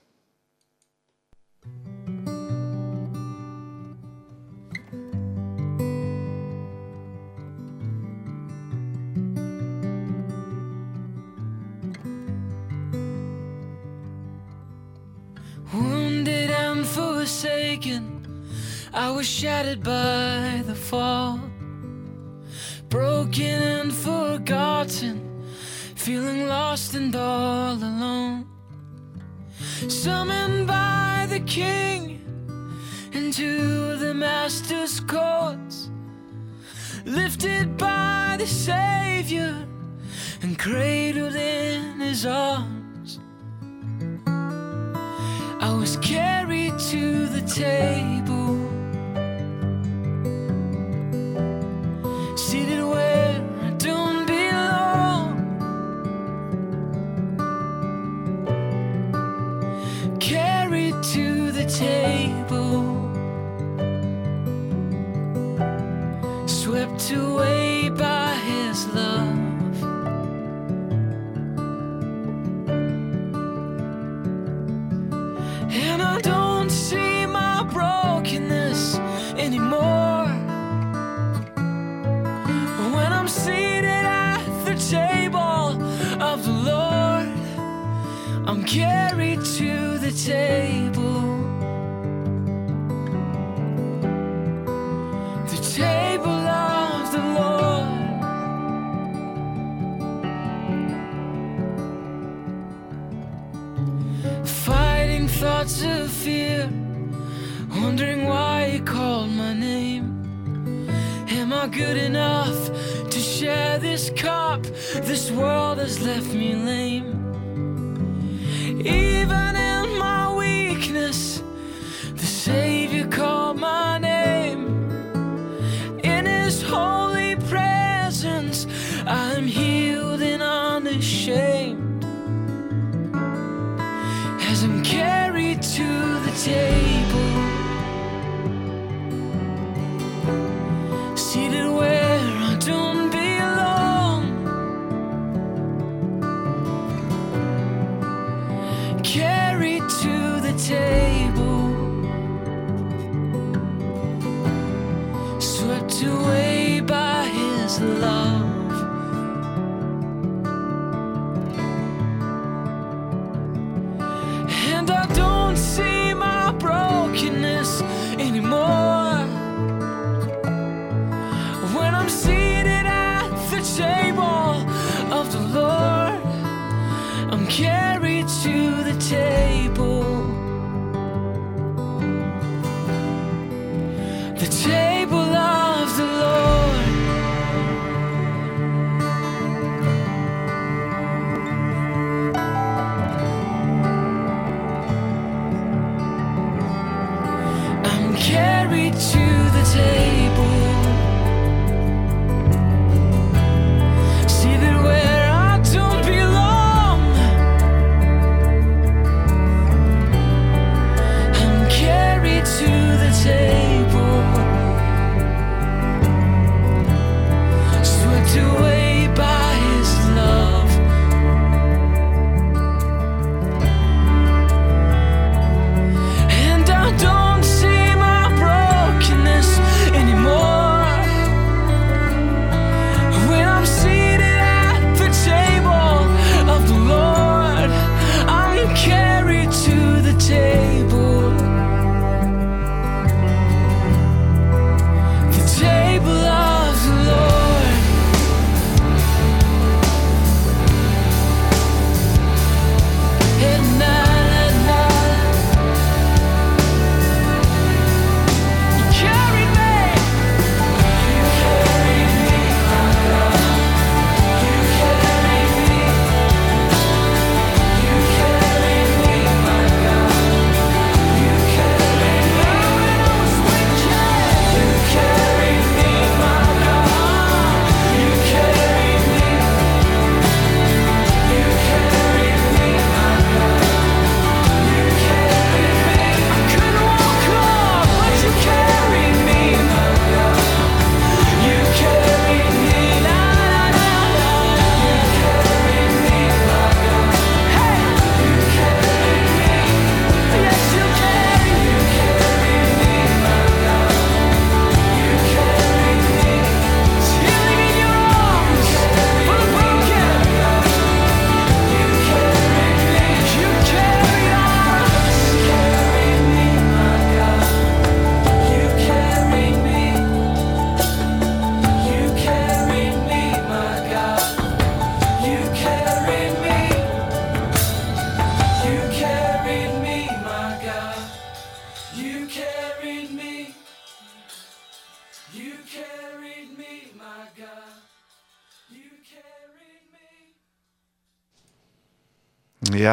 Wounded and forsaken I was shattered by the fall broken and forgotten feeling lost and all alone. Summoned by the king into the master's courts. Lifted by the savior and cradled in his arms. I was carried to the table. shame.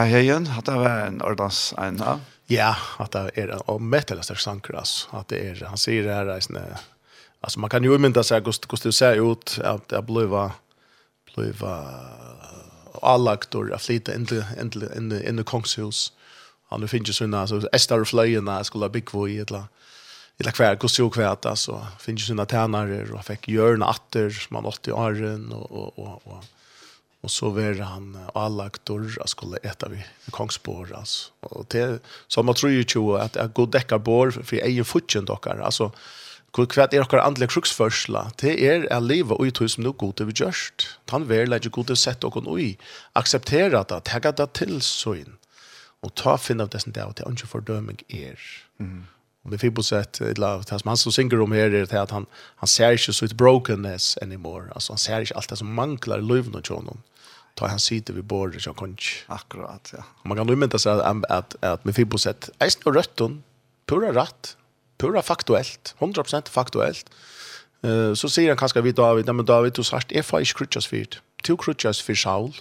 ja, heien, at det var en ordens en, ja? Ja, at det er en omettelig større sanker, altså. At det er, han sier det her, reisende, altså man kan jo mynda seg hvordan det ser ut at det blöva blöva alla aktor att flyta in till in till in i in i kongshus han finns ju sånne, altså, estar flöjen där skulle ha bygg i et eller eller kvar kost ju kvar alltså finns ju såna tärnar och fick görna atter som man åt i åren och och och och Och så var han alla aktor skulle äta vid kongsbår, alltså. Och det som man tror ju ju att jag går däckar bord för jag är ju futchen dockar alltså Hvor kvært er okkar andelig kruksførsla, det er a liva ui tog som nu god vi gjørst. Han vil lage god til sett okkar ui, akseptera det, tega det til søyn. og ta finna av dessen det, og det er ikke fordøming er. Mm. Og vi fikk på sett, det som han som synger om her, er at han, han ser ikke så ut brokenness anymore, altså han ser ikke alt det som manglar i livet og ta han sitter vid bordet så konch. Akkurat, ja. Man kan då inte säga att att att med Fibbo sett är snur rötton pura rätt, pura faktuellt, 100% faktuellt. Eh uh, så säger han kanske vi David, men David du sagt är för skrutchas fyrt. Two skrutchas för Saul.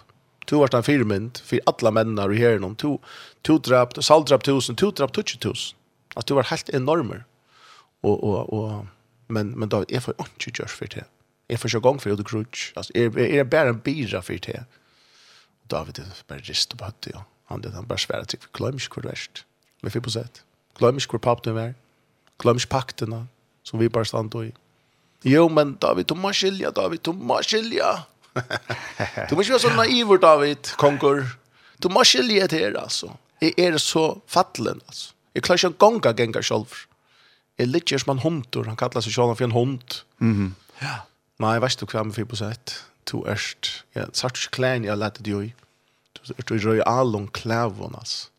Tu varst en firmynd för alla männar i herren om två to drapt, Saul drapt tusen, två drapt tusen tusen. Att du var helt enormer. Och och och men men David är för inte görs för det. Är för så gång för det grudge. Alltså är är bara en bira för det David det bara just på det. Han det han bara svär att vi glömmer hur rest. Vi får på sätt. Glömmer hur papten var. Glömmer pakterna som vi bara stod i. Jo, men David, du må skilja, David, du må skilja. du må ikke være så naiv, David, konger. Du må skilja det här, altså. Jeg er så fattelen, altså. Jeg klarer ikke en gang av gengar selv. Jeg liker som en hund, han kallar seg selv for en hund. Mm -hmm. ja. Nej, vet du hva jag får på sätt? to erst ja such klein ja lat du du du røy allon klavonas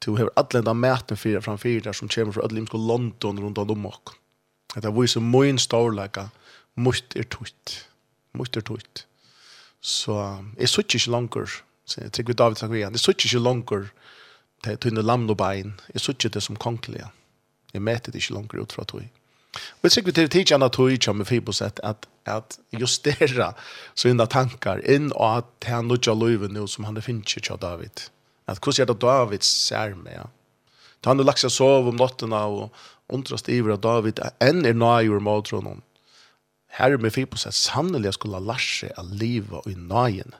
du hevur atlenda mæten fyrir fram fyrir som kommer frá allim sko London rundt om ok at við so moin stórleika. Must er tutt must er tutt så er such ikkje langur så eg. Trykk við David sagt vi er such ikkje langur til tunne lamnobein er such det som konklia eg det ikkje langur ut frá tog Och så kvitt till tjänar tog ju med fibosätt att att justera så inda tankar in och att han och Jaluven nu som han det finns ju David. Att hur ser det David ser med. Ja. Då han lagt sig sov om nätterna och undrast iver att David än är nöjur mot honom. Här är med fibosätt sannolikt skulle Larsa att leva i nöjen.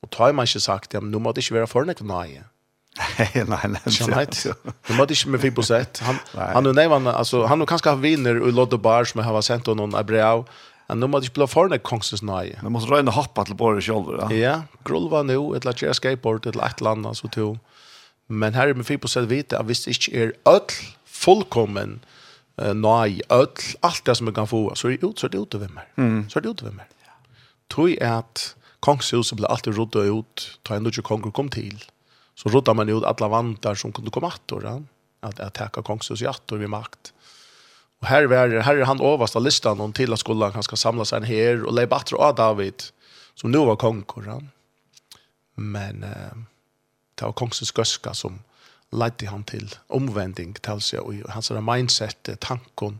Och tar man inte sagt, ja, men nu måste det ikke vara för något nøye nei, nej, nej, nej. Det måste inte med fick på sätt. Han han nu han altså, han har kanskje hatt viner och Lodde Bar som jeg har sendt sent någon Abreu. Han nu måste spela förna konsens nej. Man måste röna hoppa till Borg själv då. Ja, grulva nu ett latch skateboard ett lat land alltså till. Men här är med fick på sätt vita att visst inte är öll fullkommen uh, nej öll allt det som man kan få så är det ut så är det ut över mig. Så är det ut över mig. Tror jag att kongshuset blir alltid rodda ut, tar ändå inte konger kom till så rådde man ut alla vantar som kunde komma att då att att täcka kongshus i att vid makt. Och här var här är han översta listan om till att skulle han ska samla en här och lägga bättre av David som nu var konkurren. Men eh, det var kongshus göska som ledde han till omvändning till sig och hans mindset, tankon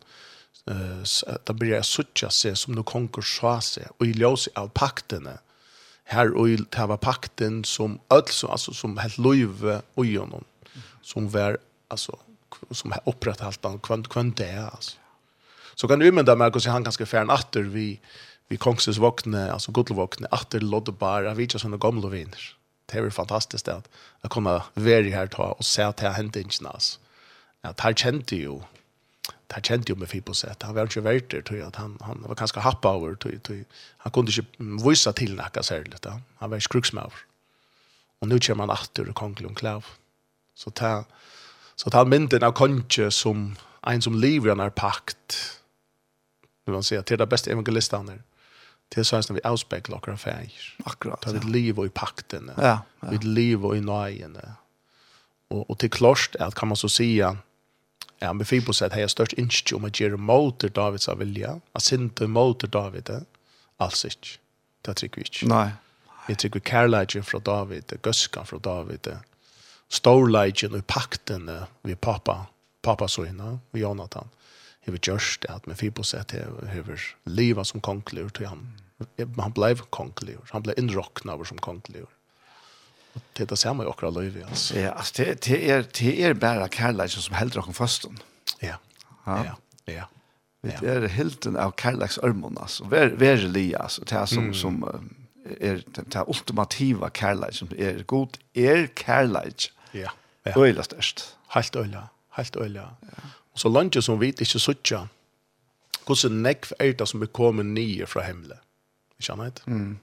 eh, att börja suttja sig som nu konkurs sa sig och i ljus av pakterna här och det var pakten som alltså alltså som helt løyve och gjennom, som var alltså som upprätthållt han kvant kvant det alltså. Så kan du men där Marcus han ganska färn åter vi vi kongses vakne alltså godlovakne åter lodde bara vi just såna gamla vänner. Det är fantastiskt att att komma vara här ta och se att det hänt inte alltså. Ja, det här kände ju det kjente jo med sätt. Han var ikke verdt det, att han, han var ganske happa over, tog, tog. han kunne ikke vise til noe særlig, da. han var skruksmaver. Og nå kommer han åter og kongelig klav. Så ta, så ta mynden av konge som en som lever i denne pakt, nu man säga, till det bästa evangelistan är. Till så här som vi avspeglar och affärer. Akkurat. Ta ett liv och i pakten. Ja, ja. Liv och i nöjen. Och, och till klart är att kan man så säga Ja, men Fibos att jag störst inte om att göra motor Davids av vilja. Att synta motor David. Alls inte. Det tycker vi inte. Nej. Vi tycker kärleken från David, göskan från David. Storleken och pakten vi pappa, pappa så innan, og Jonathan. Jag vet just det att med Fibos att livet som konklur till han. Han blev konklur. Han blev inrocknad som konklur. Det är det samma i okra liv. Alltså. Ja, alltså, det, det, är, det är bara kärleken som häller oss fasten. Ja. Ja. ja. ja. Det är hilden av Karlax örmon. Alltså. Ver, verliga. Alltså. Det som, mm. som är det här ultimativa kärlek som är god är kärlek. Ja. ja. Öjla störst. Helt öjla. Helt öjla. Ja. Och så långt som vi inte suttja. Hvordan nekv er det som er kommet nye fra himmelen? Ikke annet? Mm.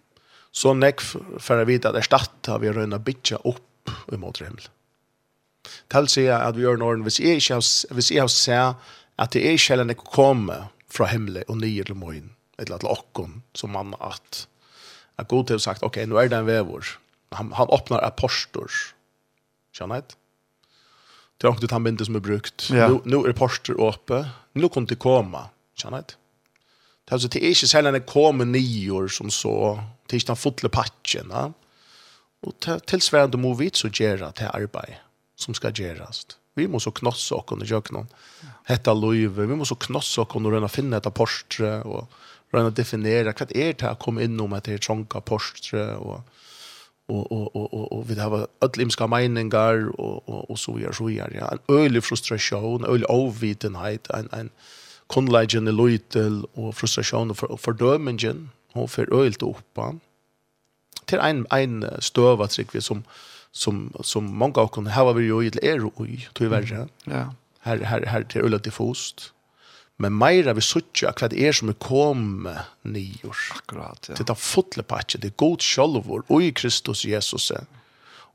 Så nekk for å vite at erstatt har vi røyna bytja opp i imot himmel. Tal sier at vi gjør noen, hvis jeg ikke har, hvis jeg har sett at det er ikke heller nekk komme fra himmelen og nye til morgen, eller til okken, som man at, at god til sagt, ok, nå er det en vevor. Han, han åpner apostor. Skjønner jeg? Det er ikke han binde som er brukt. Ja. Nå, nå er apostor åpe. Nå kan det komme. Skjønner jeg? Det er ikke selv om det kommer nye som så Det er ikke den fotle patchen. Ja? Og tilsvarende må vi så gjøre til arbeid som skal gjøres. Vi må så knosse oss under kjøkkenen. Hette løyve. Vi må så knosse oss under å finne etter postre, og rønne definere hva er det å komme inn om etter trånga postre, og og og og og og við hava öll imska meiningar og og og so er so er ja ein øylig frustrasjon øylig en ein ein konlegen eloitel og frustrasjon og fordømingen hon för öjlt til till en en stöva vi som som som många av kon har vi ju i er oj tyvärr ja här här här till ulla diffust men meira vi suttja hva det er som er kom nior. Akkurat, ja. Det fotle fotlepatje, det er god sjolvor, og i Kristus Jesus.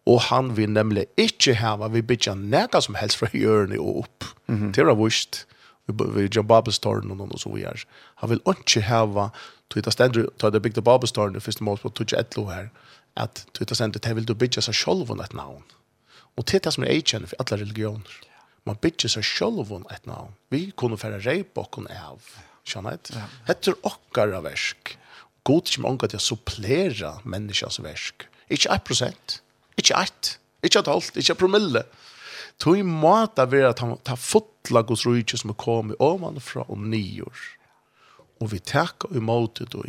Og han vil nemlig ikke hava vi bytja nega som helst fra hjørne og opp. Mm -hmm. Det er vist, vi gjør babelstorn og noe som vi er. Han vil ikke hava Twitter ständer tar det bygda babelstorn i första mål på Twitch etlo at att Twitter ständer det vill du bygga sig själv ett namn. Och det är det som er agent for alla religioner. Man bygger sig själv ett namn. Vi kunde föra rejbocken av. Skjønner jeg? Hette er okkara versk. God ikke mange til å supplere menneskers versk. Ikke 1 prosent. Ikke 1. Ikke et halvt. Ikke et promille. Tog i måte være at han tar fotla Guds rujtje som er kommet ovenfra om nior og vi takker imot det og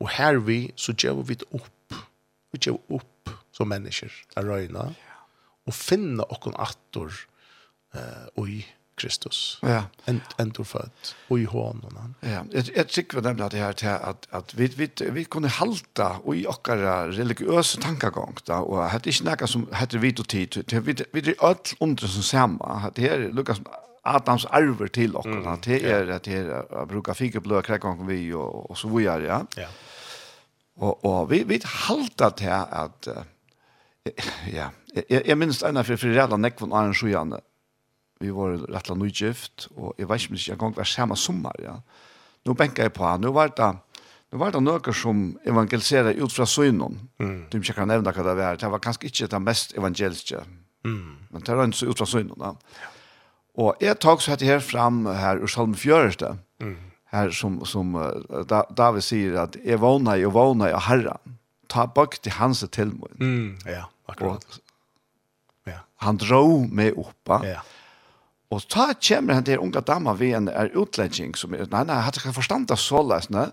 og her vi så gjør vi det opp vi gjør opp som mennesker er røyna og finne okken attor uh, i Kristus. Ja. En endur född och i hånden. Ja, jeg, jeg tykker nemlig at det her til at, at vi vi vi kunne halta og i okkara religiøse religiösa da, og det er ikke noe som heter vi og tid till vi vi er alt under som samme. Det er här som Adams arver til och mm, det är att det jag brukar fika blå kräkong vi och, og så vidare ja. Ja. Och och vi vi haltar det at att ja, jag, jag minns en av för redan nekvån från en sjøjane. Vi var rätt långt nygift och jeg vet inte jag gang var samma sommer, ja. Nu benker jeg på nu var det Nu var det noe som evangeliserade ut fra synen. Mm. De kan nämna hva det var. Det var kanske inte det mest evangeliske. Mm. Men det var ikke ut fra synen. Ja. Og jeg tar så dette her fram her ur Salm 4. Mm. Her som, som da, David sier at jeg vågner, jeg vågner, av herren. Ta bak til hans tilmål. Mm. Ja, akkurat. Og ja. han dro meg oppa. Ja. Og ta kommer han til unga dama ved en er utledging som er, nei, nei, jeg hadde ikke forstand av såleis. Mm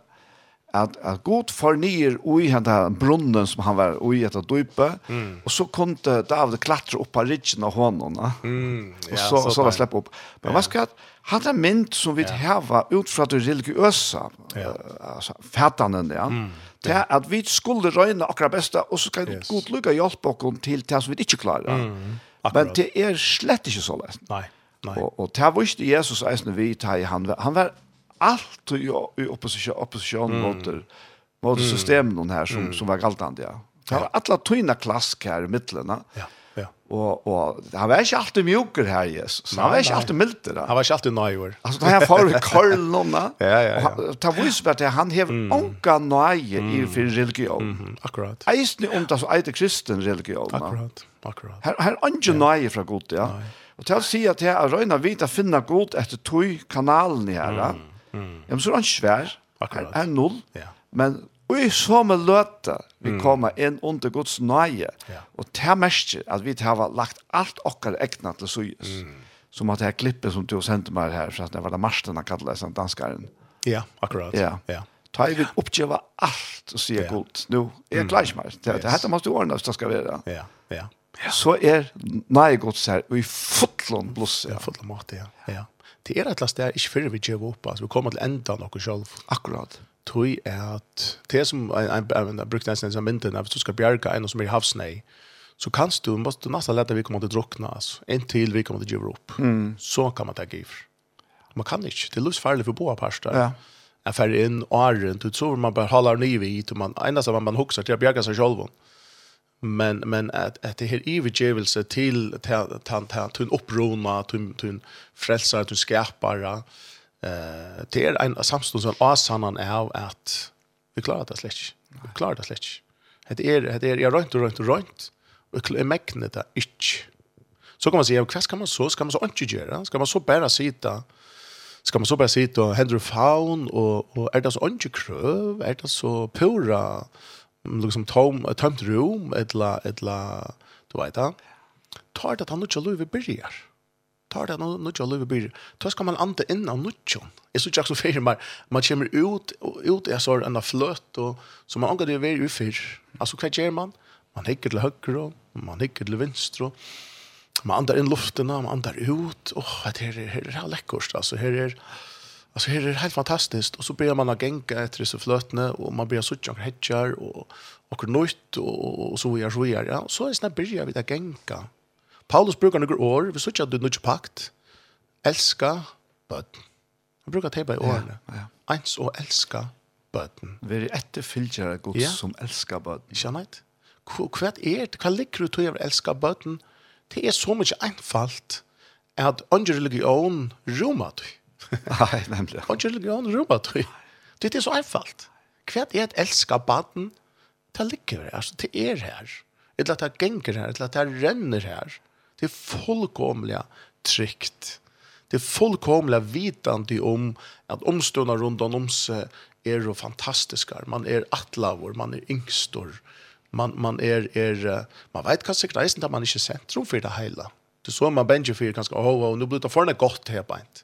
at, at god fornyer ui den brunnen som han var ui etter dype, mm. og så kunne David klatre opp av ridgen av hånden, mm. og så, så, så var släpp opp. Men ja. hva skal jeg, han er mynd som vi ja. heva ut fra det religiøse, ja. uh, altså fætanen, ja, mm. det er at vi skulle røyne akkurat beste, og så skal yes. god lykke hjelpe oss til det som vi ikke klarer. Mm. Akkurat. Men det er slett ikke så lest. Nei. Nei. Og, og det var ikke Jesus eisende vi, han, han var allt i, i opposition, opposition mm. mot, mot mm. systemen här som, mm. som var galtande. Ja. Det var alla tyna klask här i mitten. Ja. Ja. Och och han var inte alltid mjuker här Jesus. Han var inte alltid milt där. Han var inte alltid nöjer. Alltså det här får någon ja ja ja. Ta vis vart det han har mm. onka nöje i för religion. Mm. Akkurat. Eis ni om det så eit kristen religion. Akkurat. Akkurat. Här här onka nöje från Gud ja. Och tal sig att här röna vita finna Gud efter tog kanalen här. Mm. Mm. Ja, men så er han svær. Akkurat. Er null. Ja. Men og så med løte vi kommer inn under Guds nøye. Ja. Og det mest at vi har lagt alt okkar egna til Søyes. Mm. Som at det her klippet som du sendte meg her, for at det var det Marsten han kallet danskaren. Ja, akkurat. Ja. ja. Ta i vil oppgjøre alt og si ja. godt. Nå, jeg klarer ikke mer. Det, det heter man årene hvis det skal være. Ja, ja. Ja. Så er nei godt så her, og i fotlån blåser. Ja, fotlån mat, ja. ja det er et eller annet sted ikke før vi gjør opp, altså vi kommer til enda noe selv. Akkurat. Tøy er at, det er som jeg har brukte nesten en mynden, hvis du skal bjerke en som er i havsnei, så kan du, måste du nesten lete vi kommer til å drukne, altså, inntil vi kommer til å gjøre opp. Mm. Så kan man ta giver. Man kan ikke, det er livsfarlig for boa parster. Ja. Jeg færre inn åren, du tror man bare holder nye vidt, og man, eneste man, man hukser til å bjerke seg selv. Mm men men att att det här övergivelse till tant tant till upprona till till frälsare till skapare eh det är en samstund som asanan är att vi klarar det släck vi klarar det släck det är det är jag runt och runt och runt och det ich så kan man säga vad ska man så? Ska man så inte göra ska man så bara sitta ska man så bara sitta och händer faun och och är det så inte kröv är det så pura? liksom tom tomt rum etla etla du vet det tar det han nu chulu vi byrjar. Tar det han nu chulu vi byrjar. Då ska man ante in av nutjon är så jag så fel men man kommer ut ut är så en flört och så man angår det vi ju för alltså vad gör man? Man hickar till höger och man hickar till vänster och man andar in luften man andar ut och det här är läckert alltså här är Alltså här är det helt fantastiskt och så börjar man att gänga efter så flötne och man börjar sucha och hedgar och och nytt och, och så gör så gör ja så är snabbt börjar vi att gänga. Paulus brukar några år vi sucha du nudge pakt älska bud. Han brukar ta på åren. Ja. Eins och älska bud. Vi är ett filter god ja. som älskar bud. Kännet? Kvärt är det kan likru till att älska bud. Det är så mycket enkelt att under religion rumat. Mm Nej, nämligen. Och jag går och. Det är så einfalt. Hva är ett älska barn till ligger alltså till er här. Det genger her, eller här, det renner ränner här. Det er fullkomlig trygt. Det er fullkomlig vitande om at omstående rundt om sig er jo fantastiska. Man är er attlavor, man är er yngstor. Man, man, er, er, man vet kanskje ikke reisen da man ikke er sentrum for det hele. Det så man benjer for kanskje, åh, oh, oh, nå blir det forne godt her beint.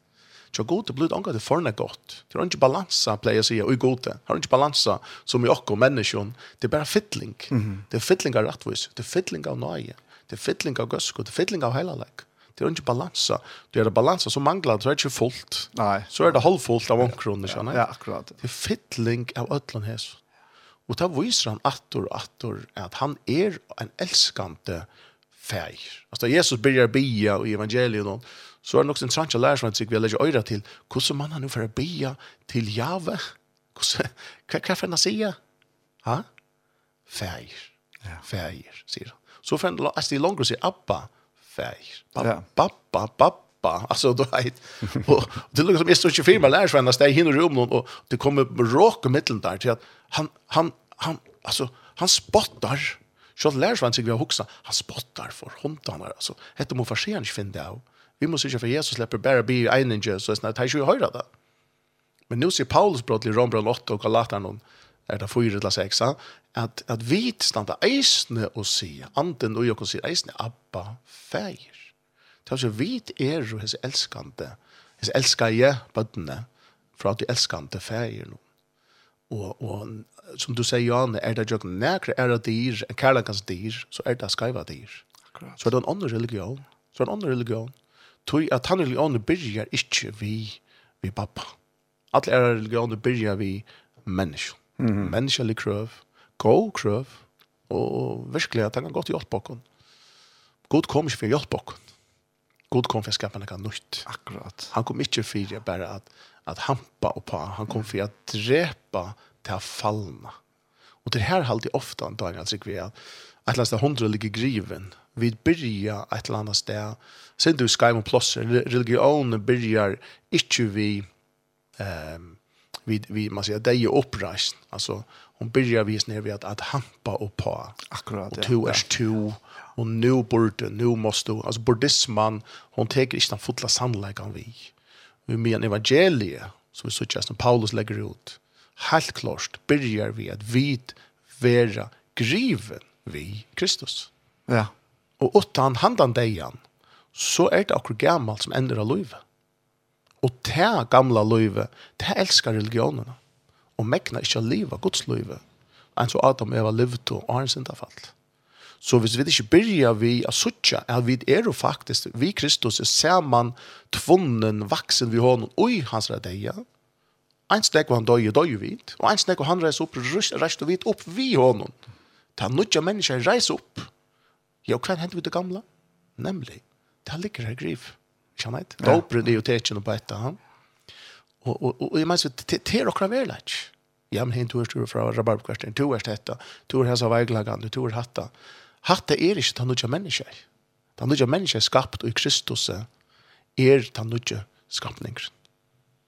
Så god blod angår det forna gott. Det er ikke balansa players här i god det. Har ikke balansa som i och menneskjon. Det är bara fittling. Mm -hmm. Det er fittling av rättvis. Det er fittling av nøye. Det er fittling av gøsko. Det er fittling av heilalek. Det er ikke balansa. Det är det balansa som manglar. Det är inte fullt. Nej. Så är det halvfullt av omkroner. Ja, ja, akkurat. Det er fittling av ödlan hes. Och da viser han attor og attor att han är en älskande färg. Alltså Jesus börjar bia i evangeliet så er det nok en trant lærersvann lærer vi har lagt øyre til. Hvordan man har nå for å bia til jave? Hva kan jeg sige ha? feir Ja. feir sier han. Så får han altså, det er langere å abba feir babba babba babba. Pappa alltså då vet. Og det lukker som jeg står ikke firma lärs det er hinner rum og det kommer råk og middelen der, til at han han han altså, han spottar. Så lärs vänner sig vi hoksa, han spottar for hundarna alltså heter man försen inte finna det Vi må sikkert for Jesus slipper bare bli en inge så att han ju høyre det. Men nu ser Paulus brott i Rombrand 8 og och Galaterna er det fyra eller sex at, at vi stannar eisne og sier, anden og jag sier eisne Abba feir. Det er så vi er och hans elskande, hans älskade bøttene, för att du älskande färger nu. Og, och som du sier, Jan, er det jag nekre er det dyr, en kärlekans dyr, så er det skaiva dyr. Akkurat. Så er det en annen religion. Så er det en annen religion tog at han religioner byrjar ikke vi, vi pappa. Alle er religioner byrjar vi mennesker. Mm -hmm. Menneskelig krøv, god krøv, og virkelig at han kan godt hjelpe oss. God kom ikke for å hjelpe oss. God kom for å skapa noe nytt. Akkurat. Han kom ikke for å bare at, at hampa og pa. Han kom for å drepa til å fallna. Og det her halte jeg ofte, Daniel, sikkert vi at ett lasta hundre ligger griven. Vi byrja ett annet sted. Sen du ska ju plåsser. Religion byrjar ikke vi ehm vi vi man säger det är uppreist. Alltså hon byrjar vi ner vid att att hampa och på. Akkurat. Och to är to, och nu borde nu måste alltså buddhismen, hon tar inte den fulla sannolikan vi. Vi menar evangeliet som vi såg som Paulus lägger ut. Helt klart byrjar vi att vi vera griven vi Kristus. Ja. Og utan handan deian, så er det akkur gammalt som ender av løyve. Og ta gamla løyve, det elskar religionerna. Og mekna ikkje liva Guds løyve, enn så Adam Eva levde og har en syndafall. Så hvis vi ikke byrja vi a suttja, er vi er jo faktisk, vi Kristus er saman tvunnen, vaksen vi honom, oi hans redeia, ein snek var han døy og døy vid, og ein snek var han reis opp, reist og vid opp vi honom. Mm Ta nutja mennesker reis opp. Ja, hva hendt vi det gamla? Nemlig, det her ligger her griv. Kjenner jeg? Da opprer det jo tekjen og beita han. Og, og, og, og jeg mener, det er okra verleik. Ja, men hinn du er fra rabarbkvarten, du er dette, du er hans av veiglagene, er hatta. Hatta er ikke ta nutja mennesker. Ta nutja mennesker er skapt, og i Kristus er ta nutja skapninger.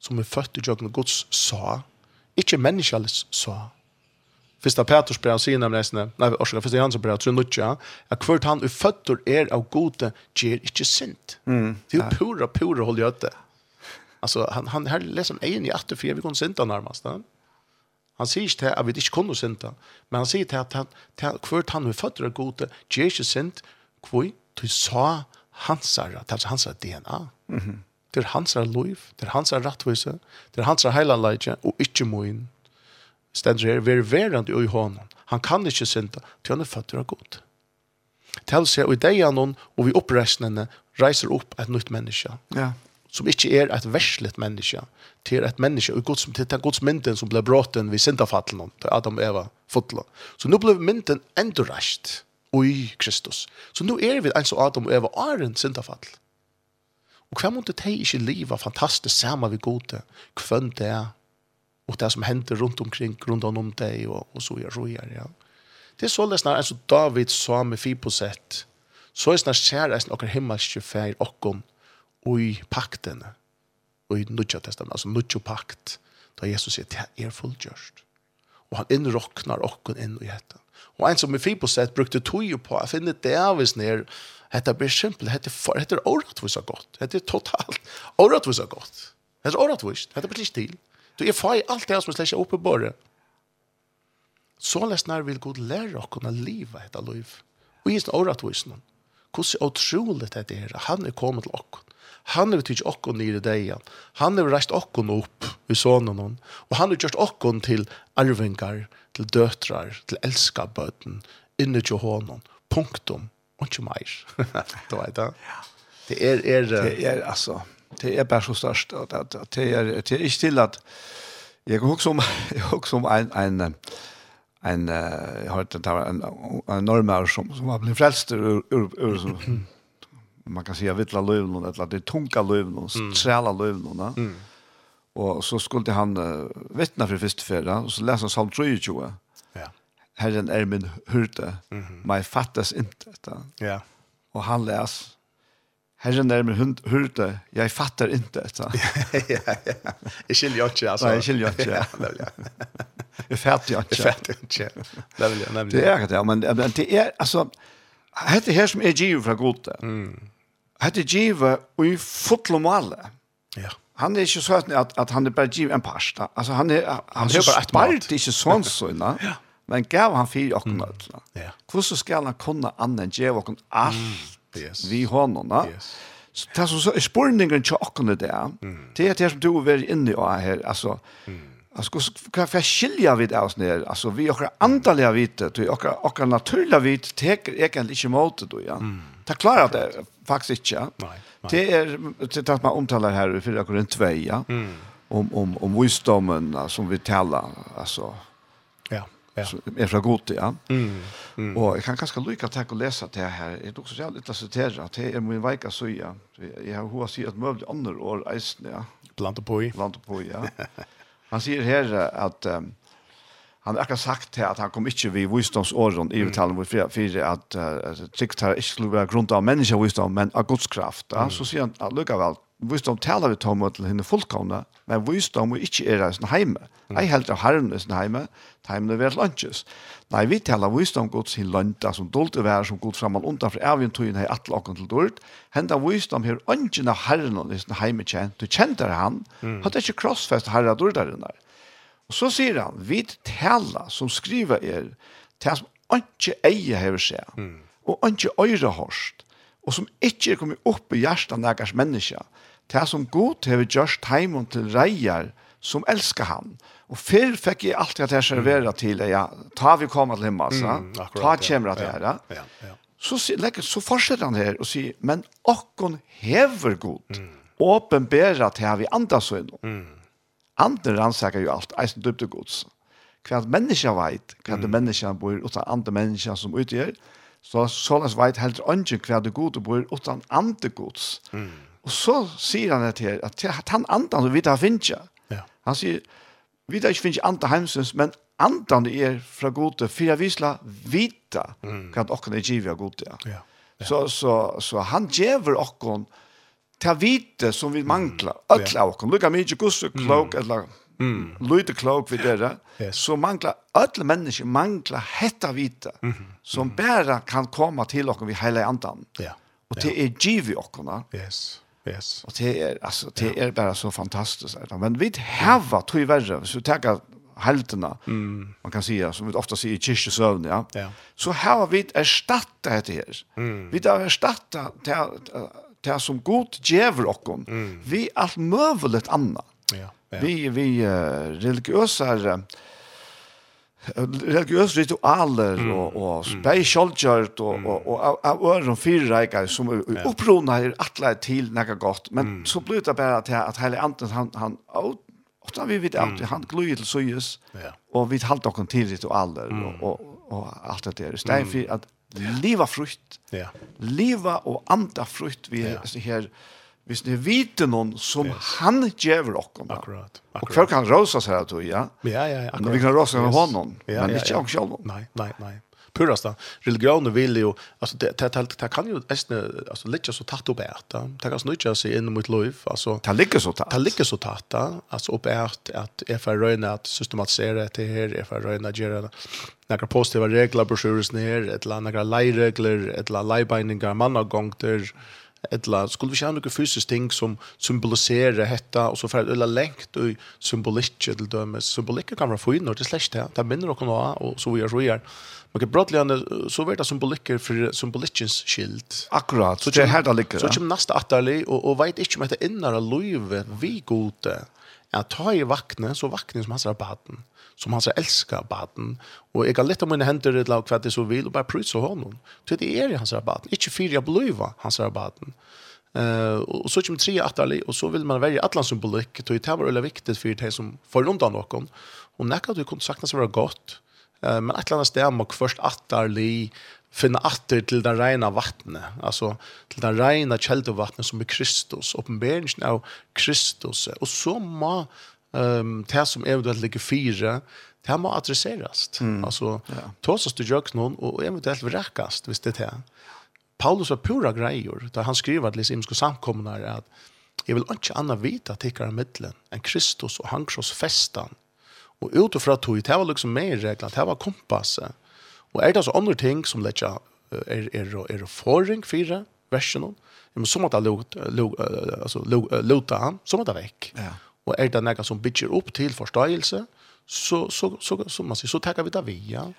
Som er født i jøkken Guds sa, ikke menneskelig sa, Fyrsta Petrus brev sier nemlig reisende, nei, orsaka, fyrsta Johannes brev, tror nutja, at hvert han uføtter er av gode, gjer ikke sint. Mm. Det er jo pura, pura hold gjøte. Altså, han, han her leser en egen i 84, vi kunne sinta nærmest. Ne? Han sier ikke til at vi ikke kunne sinta, men han sier til at han, til hvert han uføtter er gode, gjer ikke sint, hvor du sa hansara, det er hansara DNA. Mm -hmm. Det er hansara liv, det er hansara rattvise, det er hansara heilalleidje, og ikke moin. Mm stendur her, ver verand i honom. Han kan ikkje synda, til han er føtter av god. Til seg, og i deg han og vi oppreisnene, reiser opp et nytt menneske. Ja. Som ikkje er et verslet menneske, til et menneske, og gods, til den godsmynden som ble bråten ved syndafallen, til Adam og Eva, fotla. Så nå ble mynden endurreist i Kristus. Så nå er vi en som Adam og Eva, åren syndafall. Og hva måtte de ikke liva fantastisk sammen ved gode, kvønn det er och det som händer runt omkring runt om dig och och så gör så ja. Det är så läsna alltså David sa med fiposet. Så är snart kära är och himmelske färg och oj pakten. Och i Nya testament alltså Nya pakt där Jesus säger det är fullgjort. Och han inrocknar och in i detta. Och en som med fiposet brukte tojo på att finna Davids ner Hetta blir simpel, hetta for, hetta er oratvis gott. Hetta er totalt oratvis gott. Hetta er oratvis. Hetta blir ikke til. Du er fag alt det som er slik oppe bare. Så lest nær vil god lære å kunne leve etter liv. Og gis den året hos noen. Hvordan utrolig det er. Han er kommet til oss. Han har tytt oss nere i deg. Han har reist oss opp i sånne noen. Og han har gjort oss til arvingar, til døtrar, til elskabøten, inni til hånden. Punktum. Og ikke mer. det var det. Det er, er, det er, altså, det er bare så størst, at, at, at det, er, det er ikke til at jeg kan huske om, jeg huske om en, en, en, jeg har hørt det var en, en normer som, som var blitt frelst ur, ur, ur som, man kan säga vittla lövnon, eller det tunga lövnon, sträla lövnon. Mm. Och så skulle han uh, vittna för första färda, och så läste han psalm 23. Ja. Herren är min hyrde, mm -hmm. mig fattas inte detta. Ja. Och han läste Herren där med hund hörte jeg fattar inte så. ja ja. Jeg skiljer ikke, altså. Nei, jeg skiljer ikke. ja, det vil jeg. Jeg fattar inte. Jag fatter ikke. Det vil jeg, nemlig. Det er ikke det, men men det är alltså hade her som er givet fra gode. Mm. Hade givet och i fotlomalle. Ja. Han er ikke sånn at, at han er bare givet en pasta. Altså, han er, han han är bare ett mat. Det ikke sånn sånn, så. Ja. Men gav han fyra och något. Ja. Hvordan skal ska han kunna annan ge och allt yes. vi honom. Yes. Så det som så är spårningen till åkande där, det er det som du er veldig inne i här, alltså, mm. Alltså kan jag skilja vid oss ner. Alltså vi och andliga vite, du och och naturliga vite tar egentligen inte emot det ja. Det klarar det faktiskt inte. Nej. Det är det att man omtalar här i 4 Korint 2 ja. Om om om visdomen som vi talar alltså. Ja ja. som är från Goethe. Ja. Mm. Mm. Och jag kan ganska lycka ta och läsa det här. Det är också så jävligt att citera att det är min vecka så ja. Jag har hur sig att möjligt andra år eisen, ja. Blant på i. Blant på ja. Han säger här att um, han har sagt til att han kom inte vid visdomsåren i uttalen mot for för att uh, trygt her ikke skulle være grund av menneskevisdom, men av Guds kraft. Ja. Mm. Så sier han att lycka väl visdom taler vi tom til henne fullkomne, men visdom er ikke er i sin heime. Jeg helt av herren i sin heime, heimene vil lunches. Nei, vi taler visdom gods sin lønta, som dolt er vær, som god framan undan for evig tøyen hei atle okken til dolt. Henda visdom her ønsken av herren i sin heime kjent. Du kjentar han, mm. hatt ikke krossfest herre dortaren der. Og så sier han, vi talar som skriver er, til som ønske eier hever seg, mm. og ønske øyre hørst, og som ikke er kommet opp i hjertet av nærkars mennesker, Det som god hever gjørst heimen til reier som elsker han. Og før fikk jeg alltid at jeg serverer til ja, ta vi kommer til himmel, så, mm, ta kommer til her. Ja, ja, ja. Så, så fortsetter han her og sier, men okkon hever god, mm. åpenbæra til her vi andre så innom. Mm. Andre rannsaker jo alt, eisen døpte gods. Hva at menneska veit, hva at mm. mennesker bor, utan andre menneska som utgjør, så sånn veit helt ønsken hva det gode bor, utan andre gods. Mm. Og så sier han det her, at han andan som vi tar finnes. Ja. Han sier, vi tar ikke finnes andan heimsens, men andan er fra gode, for jeg visla vita mm. hva dere er givet av gode. Ja. Ja. Så, så, så han gjever dere ta vite som vi manglar. Mm. Öll av okon. Lukka mykje gusse klok, mm. eller mm. lute klok vi dere. Yes. Så manglar, öll mennesker manglar hetta vite, mm -hmm. som mm. kan komma til okon vi hele andan. Ja. Yeah. Og det er givet i Ja. Yes. Yes. Och det er, alltså det är ja. bara så fantastiskt alltså. Men vi har tror jag så tackar halterna. Mm. Man kan säga som vi ofta säger i kyrkosövn, ja. ja. Så här har vi erstattet det her. Mm. Vi har erstattet det, det som god djävul och mm. Vi allt möjligt annat. Ja. ja. Vi vi uh, religiösa religiøse ritualer mm. og, og spesialkjørt og, mm. og, og, og øren fyrreikere som er ja. opprona er atle til nekka godt, men mm. så blir det bare til at hele anden han, han ofte vi vet at han gløyer til søyes ja. og vi halte dere til ritualer mm. og, og, og alt det der. Det er for at liva frukt, ja. liva og anda frukt vi ja. her hvis ni vet noen som yes. han ger oss om. Akkurat. Och hver kan rosa seg at du, ja. Ja, ja, akkurat. Men vi kan rosa med yes. honom, ja, men inte ja, ja. själv. Nej, nej, nej. Purasta religion vill ju alltså det det det, det kan ju ästne alltså lite så tatt upp ärt. Det kan snutcha sig in mot liv alltså Det ligger så tatt. Det ligger så tatt altså opp er ärt at jeg får røyne at systematisere det her, här är för röna göra några positive regler på sjøres ned, et eller annet leiregler, et eller annet leibeininger, mannagongter, et eller skulle vi ikke ha noen fysisk ting som symboliserer dette, og så for eller lengt og symbolikk til dømes. Symbolikk kan være fin, og det er slett det. Det minner dere noe, og så gjør så gjør. Men brottligende, så blir det symbolikker for symbolikkens skilt. Akkurat, så det er her det ligger. Så kommer neste atterlig, og, og vet ikke om dette innere løyve vi gode, at ta i vakne, så vakne som hans hatten som hans så älskar baden och jag kan lätta mina hender det lag för det så vill och bara prutsa honom. Så det är i hans baden, Inte fyra jag blöva hans baden. Uh, och så kommer tre atterlig, och så vill man välja atlan symbolikk, och det var veldig viktigt för de som får undan noen. Och när du kunde sakna så vara gott. Uh, men atlan stämmer och först atterlig, finna atter til det rena vattnet, altså til det rena kjeldevattnet som er Kristus, oppenberingen av Kristus. Og så må um, det som eventuelt ligger fire, det må adresseres. Mm. Alltså, ja. tåsas du gör noen, och eventuellt vräkas, hvis det är. Paulus var pura grejer, där han skriver att liksom ska her, at att vil vill inte vite vita tickar i mittlen enn Kristus och han kross festan. Och utifrån tog, det var liksom mer regler, det var kompasset. Och er det alltså andre ting som lägger er er er forring fire, versjonen, men som att jeg alltså luta han, som att vekk. Ja og er det noe som bygger upp till förståelse så så så som man säger så tackar vi det vi ja.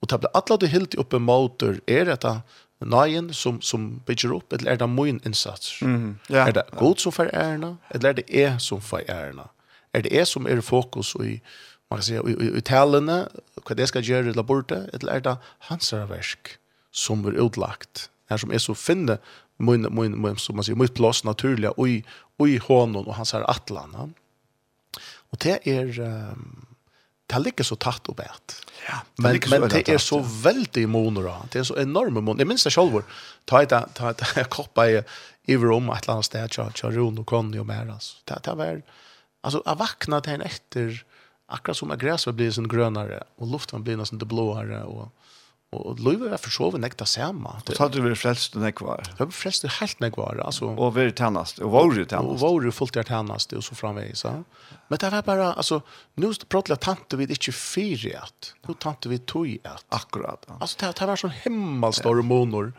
Och tabla alle det helt uppe motor är detta nøyen som som bygger upp eller är det min insats? Mm. Ja. Är det god som för ärna eller är det är som för ärna? Er det är som är fokus och i man kan säga i, i, tallene vad det ska göra till borta eller är det hans verk som er utlagt här som är så finne min min som man säger mitt plats naturliga og i och i hånden och hans her atlan. Og det er... Um, det ligger så tatt og et. Ja, men, men det er så veldig moner Det er så enorme moner. Jeg minns det selv. Ta et, ta et, jeg koppa i, i rom et eller annet sted. Tja, tja, Rune og Conny og mer. Altså. Det, det var... Alltså jeg vakna till en efter akkurat som att gräset blir sån grönare och luften blir nästan det blåare och Og løyve er for så vidt nekta sema. Og tatt du vil frelst og nekvar? Jeg vil frelst du helt nekvar, altså. Og vil tennast, og våre tennast. Og jo fullt er tennast, og så framvegis. Ja. Men det var bare, altså, nå prater jeg tante vi ikke fire at, nå tante vi tog at. Akkurat, ja. Altså, det, det var sånn himmelstor monor.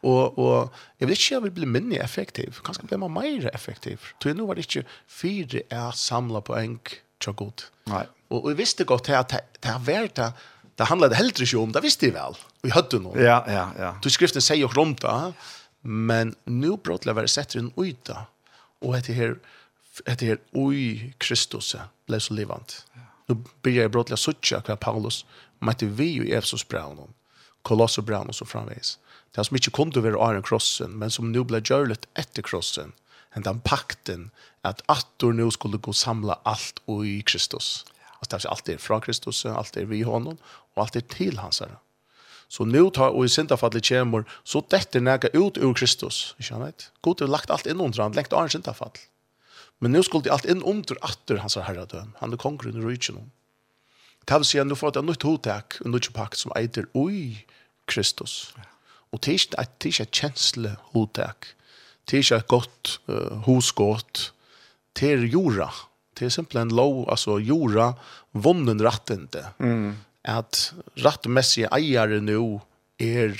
Og, og jeg vil ikke jeg vil bli mindre effektiv. Kanskje blir man mer effektiv. Så nå var det ikke fire er samlet på en tjokk god. Nei. Og, og jeg visste godt at det, det, det var det, det handlade heller inte om, det visste vi väl. Vi hade någon. Ja, ja, ja. Du skriften säger och runt det, men nu brotla var det sätter en uta. Och heter här, det här oj Kristus blev så levant. Ja. Nu blir jag brottla sucha kvar Paulus, mötte vi ju i brown Braunon, Kolosser och så framvis. Det som mycket kunde vara Iron Crossen, men som nu blev görligt efter Crossen, en den pakten att attor nu skulle gå samla allt och i Kristus. Ja. Alltså det är allt är från Kristus, allt är vi honom og alt er til hans herre. Så nu tar og i syndafallet kommer, så dette nega ut ur Kristus. Ikke han vet? God har lagt alt inn under han, lengt av en syndafall. Men nu skulle det alt inn under atter hans herre døden. Han er kongren i rydgen. Det vil si at nu får det nytt hotek, en nytt pakk som eiter ui Kristus. Og det er ikke et kjensle hotek, Det er ikke et godt uh, hosgått. Det er jorda. Det er simpelthen lov, altså jorda, vonnen rattende. Mm at rattmessige eiere nå er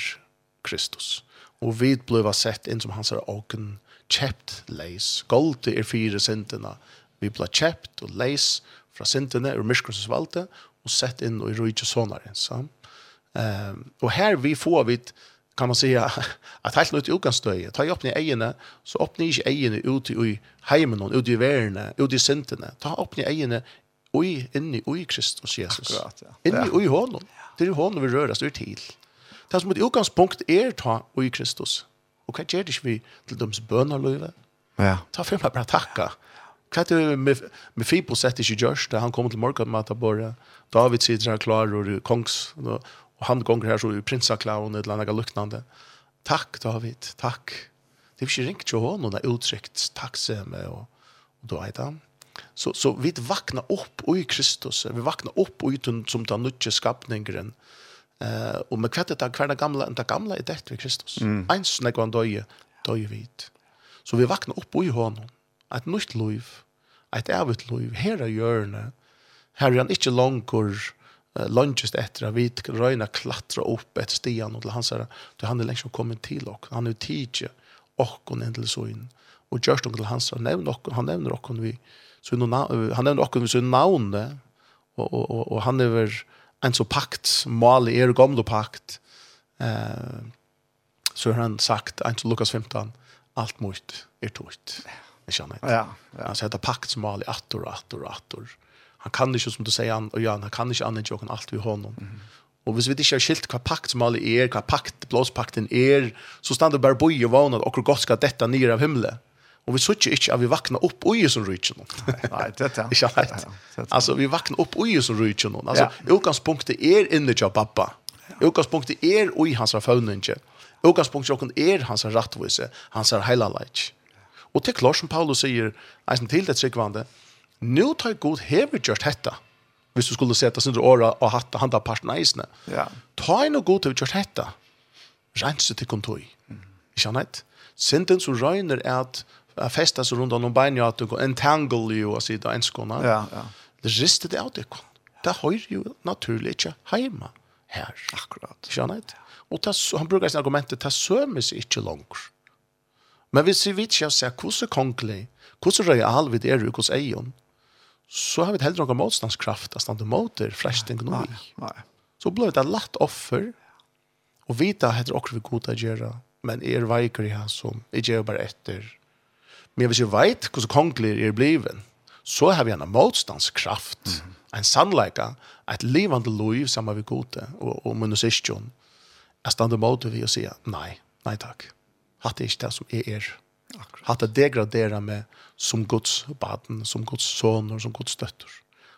Kristus. Og vi ble sett inn som hans er åken kjept leis. Gold er fire sintene. Vi ble kjept og leis fra sintene og myrskursens valgte og sett inn og i rujtje sånare. Så. Um, og her vi får vi kan man säga att helt nytt utgångstöje. Ta upp ni egna så öppnar ni inte egna ut i hemmen och ut i världen, ut i synterna. Ta upp ni egna oi, inni, oi Kristus Jesus. Akkurat, ja. Inni, oi honom. Det er honom vi rører oss er til. Det er som et utgangspunkt er ta oi Kristus. Og hva gjør det ikke vi til deres bønnerløyve? Ja. Ta for meg bare takka. Hva er det med, med Fibo sett ikke gjørs da han kommer til morgen med at bare David sitter her klar og kongs og han gonger her så er prinsaklaven eller annet luknande. Takk David, takk. Det er ikke ringt til honom det er uttrykt takksemme og, og da er det han. Så, så vi vaknar upp i Kristus, vi vaknar upp i den som den nutje skapningen eh och med kvätte ta kvärda gamla, enn det gamla i det i Kristus. Mm. Eins når han døye, døye vit. Så vi vaknar upp i honom, att nytt liv, et evigt liv, herre er hjørnet, her er han inte långkor uh, langest etter vi röna klättra upp ett stian och til hans herre, han er lengst som kommer til ok, han er tidje, okkon enn in och og gjørst til hans herre, han nämner och vi, så han nevner okkur med sin navn, og, og, og, og han er en så pakt, mal er gamla pakt, eh, så har han sagt, en så Lukas 15, alt mot er togt. Jeg kjenner ikke. Ja, ja. Altså, det pakt som mali, attor, attor, attor. Han kan ikke, som du sier, han, og ja, han kan ikke annet jokken alt vi hånden. Mm -hmm. Og hvis vi ikke har skilt hva pakt som alle er, hva pakt, blåspakten er, så stand det bare boi og vana at okkur godt skal detta nere av himmelen. Og vi söker ikke at vi vakna upp ui som rujtjen. Nei, Nej, det er ikke rätt. Alltså vi vaknar upp ui som rujtjen. Altså, Alltså er är inne pappa. Utgangspunktet er i hans er fauninje. Utgangspunktet är hans rättvise, hans er heila leik. Og är klart som Paulus sier, eisen till det tryggvande, nu tar god hever just hetta. Hvis du skulle sätta sin åra och hatt handa parten eisne. Ja. Ta inn og god hever just hetta. Rense til kontoi. Mm. Ikke annet? Sinten så røyner er at fästa så runt om benen att gå entangle ju och sitta enskona. Ja, ja. Det riste det ut det. Det har ju naturligt inte hemma här. Akkurat. Skjønner du? Och tas han brukar sina argumentet tas sömmes inte långt. Men vi ser vitt jag ser kusse konkle. Kusse real vid er kus ejon. Så har vi heller någon motståndskraft att stanna mot det fräscht ekonomi. Nej. Så blir det lätt offer. Och vita heter också vi goda göra. Men er veiker i han som är bara efter Men hvis jeg vet hvordan kongler er bliven, så har vi en motstandskraft, mm -hmm. en sannleika, et livande liv sammen vi gode og, og munisistjon. Jeg stande mot det vi og sier, nei, nei takk. Hatt er ikke det som jeg er. Hatt det degradera meg som Guds baden, som Guds soner, som Guds støtter.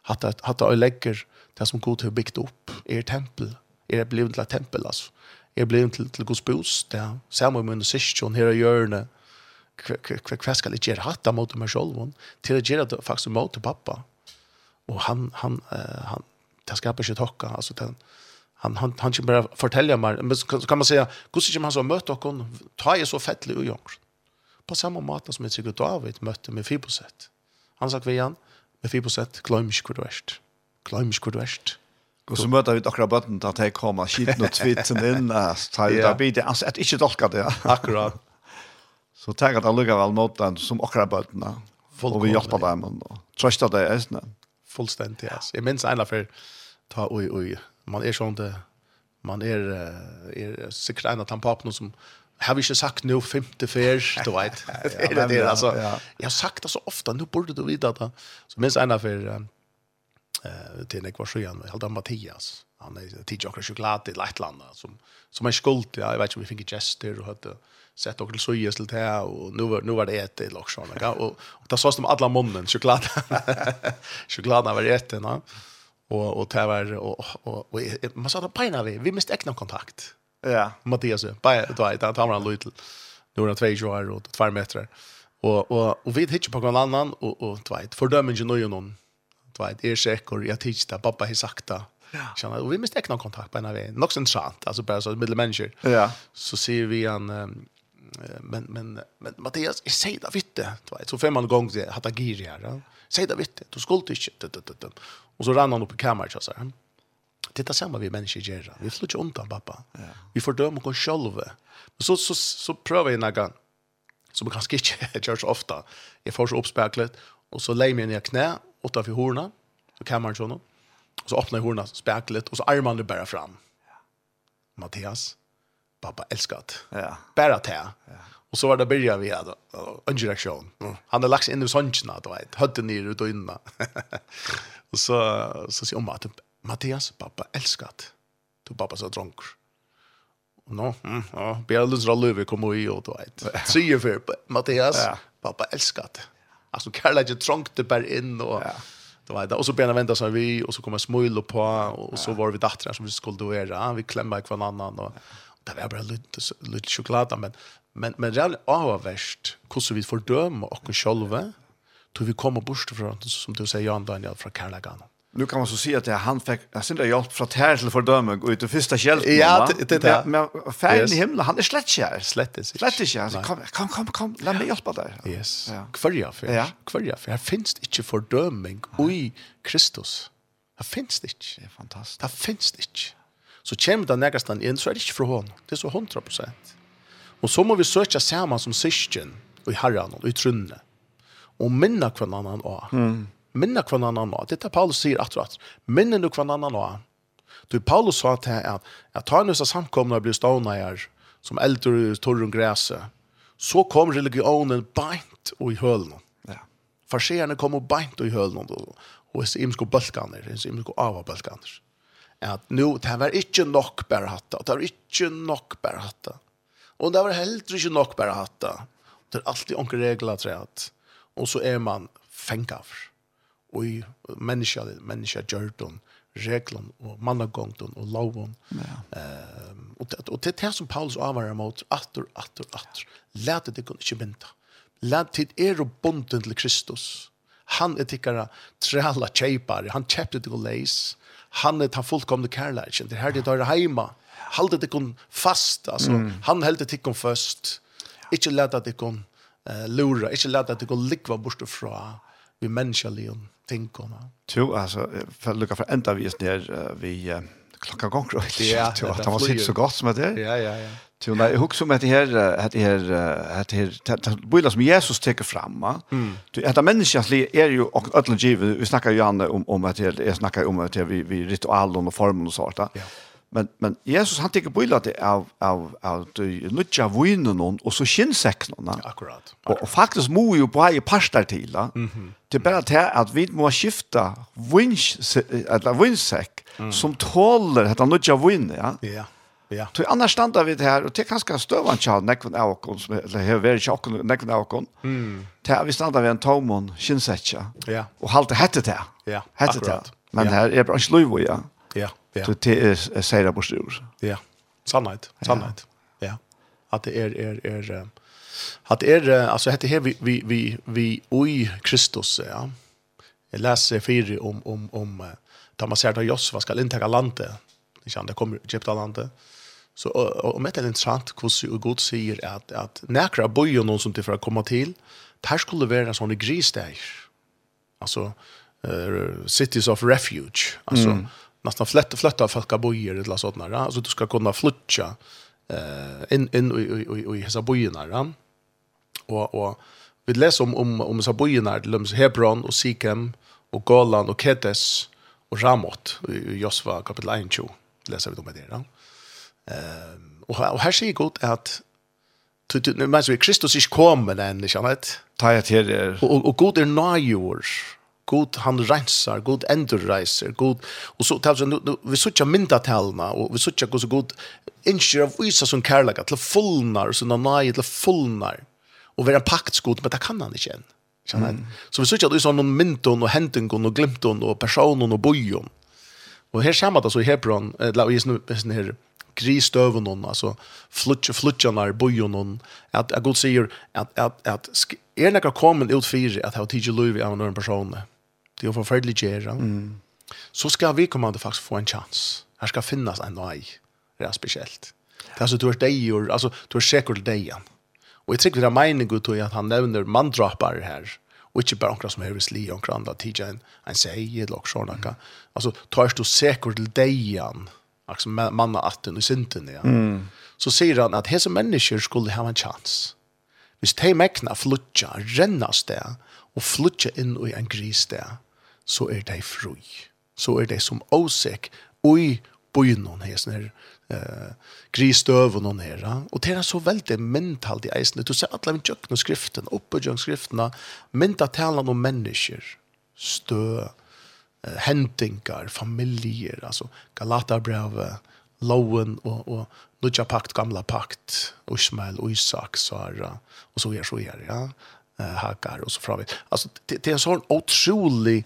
Hatt det, hatt det legger det som Gud har byggt opp, er tempel. Er blivet til et tempel, altså. Er blivet til, til Guds bostad, sammen med munisistjon, her er hjørnet, hva skal jeg gjøre hatt av mot meg selv, til å gjøre det faktisk mot pappa. Og han, han, uh, han, det skaper ikke tokka, altså den, han, han, han kan bare fortelle meg, men så kan man säga, hvordan kommer man så møte dere, ta jeg så fettelig og jongst. På samme måte som jeg sikkert David møtte med fiboset Han sa vi igjen, med fiboset glem ikke hvor du erst. Glem ikke hvor du erst. Og så møter vi akkurat bøtten til at jeg kommer skiten og tvitsen inn, så tar jeg det bidet, altså, jeg ikke dolka det. Akkurat. Så takk at alle gav mot den som akkurat bøtene. Og vi hjelper dem og trøster det i æsene. Fullstendig, ja. Jeg minns en for ta ui, ui. Man er sånn det, man er, er sikkert en av de papene som har vi ikke sagt nå femte fer, du vet. det er det, altså. Jeg har sagt det så ofte, nå burde du vite det. Så minns en av for eh till Nick Varsjön, Helda Mattias. Han är tidjockar choklad i Lettland som som en skuld, ja, jag vet inte om vi fick gester och hade sett och så ges till det och nu var nu var det ett i lockshon och och det sås de alla munnen choklad choklad var ett va och och det var och och man sa det pina vi. Vi måste äkna kontakt. Ja. Mattias bara då där tar man lite nu är det två år och två meter. Och och och vi hittar på någon annan och och två fördömer ju någon två är säker jag tittar pappa har sagt det. Ja. Och vi måste äkna kontakt på en av Något Något sant, alltså bara så mellan människor. Ja. Så ser vi en men men men Mattias är säg det vitte det vet så fem man gång det hade gir här säg det vitte du skulle inte och så rann han upp i kammaren så här det är samma vi människor gör vi flyr undan pappa. Vi får döma oss själva men så så så prövar jag några som kanske inte görs ofta. Jag får så uppspärklet och så lägger jag ner knä åtta för horna och kammaren så och så öppnar jag horna spärklet och så armarna bara fram. Mattias pappa älskar. Ja. Bara te. Ja. Och så var det börjar vi hade en direktion. Han hade lagt in i sångerna då vet. Hade ni ut och inna. och så så säger mamma typ Mattias pappa älskar det. Du pappa så drunk. Nå, mm, ja, Bjälens Ralluvi kommer i och då vet. Säger för Mattias, ja. pappa älskar. Alltså Karl trångt det bara in och ja. Det var det. Och så började vänta så vi och så kommer smul på och så var vi dattrar som vi skulle göra. Vi klämmer kvar annan och det var bara lite lite choklad men men men det är värst hur vi fördömer och själva då vi kommer bort från som du säger Jan Daniel från Karlagan. Nu kan man så se att det han fick jag synd hjälp från här till fördöme och ut det första hjälpen. Ja, det det men färden i himlen han är slett här. Slett är slett är alltså kom kom kom kom låt mig hjälpa dig. Yes. Kvälja för. Ja. Kvälja för. Här finns det inte fördömning i Kristus. Här finns det inte. Det är fantastiskt. Här finns det inte så kommer det nægastan inn, så er det ikke fra hånden. Det er så 100%. Og så må vi søke sammen som syskjen, og i herren, og i trunne. Og minne hver annan også. Mm. Minne hver annan også. Dette er Paulus sier at og at. Minne du annan også. Du, Paulus sa til at, at ta en av samkomne og bli stående her, som eldre i torren græset, så kom religionen beint og i hølen. Ja. Farserene kom og beint og i hølen, og, og jeg imsko bølkaner, jeg imsko ava bølkaner at nu, det var ikke nok bare hatta, det var ikke nok bare hatta. Og det var heller ikke nok bare hatta. Det er alltid onke regler til at, og så er man fengavr. Og i menneska, menneska gjørdun, reglan og mannagongton og lovon. Ja. Ehm och det och det här som Paulus avvarer mot atter, atter, atter. Lät det ikke inte mynda. Lät tid er og bonden til Kristus. Han er tikkara träla kjeipare. Han köpte det och leis han er ta fullkomne kärleken. Det här det där heima. Halde det kon fast alltså. Mm. Han höll det kon först. Inte låta det kon eh lura, inte låta det kun likva bort fra vi människor tinkona. tänker man. Jo alltså för lucka för ända vi är uh, vi klockan gång då. Ja, det var sitt så gott som det är. Ja, ja, ja. Till när jag huxar med det här att det här att det här bullar som Jesus tar fram, va? Du att människan är ju och ödlan givet. Vi snackar ju om om att det är snackar om att vi vi ritualer och former och sånt där. Men, men Jesus han tenker på det av, av, av de nødja vinen och så kjennsekken. Ja, akkurat. Og, og faktisk må jo bare i parster til. Da. Mm. Det er bare til at vi må skifte vinsekk mm. som tåler dette nødja vinen. Ja, ja. Ja. Så annars standa vi det här och det kanske stövan tjall nekvun av okon som eller här veri tjall nekvun av okon. Mm. Det vi standa vid en tomon kinsetja. Ja. Och halte hette det. Ja, Hette det. Men här är bra slöjvo, ja. Ja. Ja. Så det är säger på stor. Ja. Sannhet, sannhet. Ja. Att det är är är att det är alltså heter här vi vi vi vi oj Kristus ja. Jag läser fyra om om om där man ser att Josva ska inta landet. Det kan det kommer Egypten landet. Så om det intressant hur Gud säger att att näkra bojen någon som till för att komma till där skulle vara såna grisstäger. Alltså uh, cities of refuge. Alltså mm nästan flätta flätta folk bojer eller sånt där. Alltså du ska kunna flytta eh in in i i i i så bojerna där. Och och vi läser om om om så bojerna till Hebron och Sikem och Golan och Kedes och Ramot i Josva kapitel 1 läser vi om det där. Ehm och här ser gott att Men så är Kristus ikke kommet enn, ikke sant? Ta jeg til er... Og, og god er nøyjord, god han rensar, god endurreiser, god, og så, tals, nu, nu, vi suttja myndatalna, og vi suttja god, så god, innskjer av visa som kærlega, til fullnar, og sånna nai, til fullnar, og vera paktsgod, men det kan han ikke enn. Mm. Så vi suttja at vi sånn noen myndon, og hendingon, og glimton, og personon, og bojon. Og her samme det så i Hebron, eller i sånne her, gristøven hon alltså flutje flutjarnar bojon hon att jag god säger att att att är några kommer ut fyra att ha tjugo löv av någon person det er forferdelig gjerne, mm. så skal vi komme til faktisk få en chans. Her skal finnes en vei, det er spesielt. Ja. Altså, du er deg, altså, du er sikker til deg. Og jeg tror det er meningen til at han nevner manndrapar her, og ikke bare noen som høres li, og noen andre tidligere en, en seg, eller sånn Mm. Altså, tar du sikker til deg igjen, altså mannen atten og synten, ja. mm. så sier han at hese mennesker skulle ha en chans. Hvis de mekna flutja, renna sted, og flutja inn i en gris sted, så er de fri. Så er de som åsek, oi, bojen noen her, sånn her, eh, gristøv og noen her. Og det er så veldig mentalt i eisene. Du ser alle med jøkken og skriften, oppe jøkken skriftene, mentet taler om mennesker, stø, eh, hentingar, familier, altså Galaterbrevet, loven og, og Nudja pakt, gamla pakt, Ismael, Isak, Sara, og så er så er, ja, Hagar og så framme. Altså, det, det er en sånn utrolig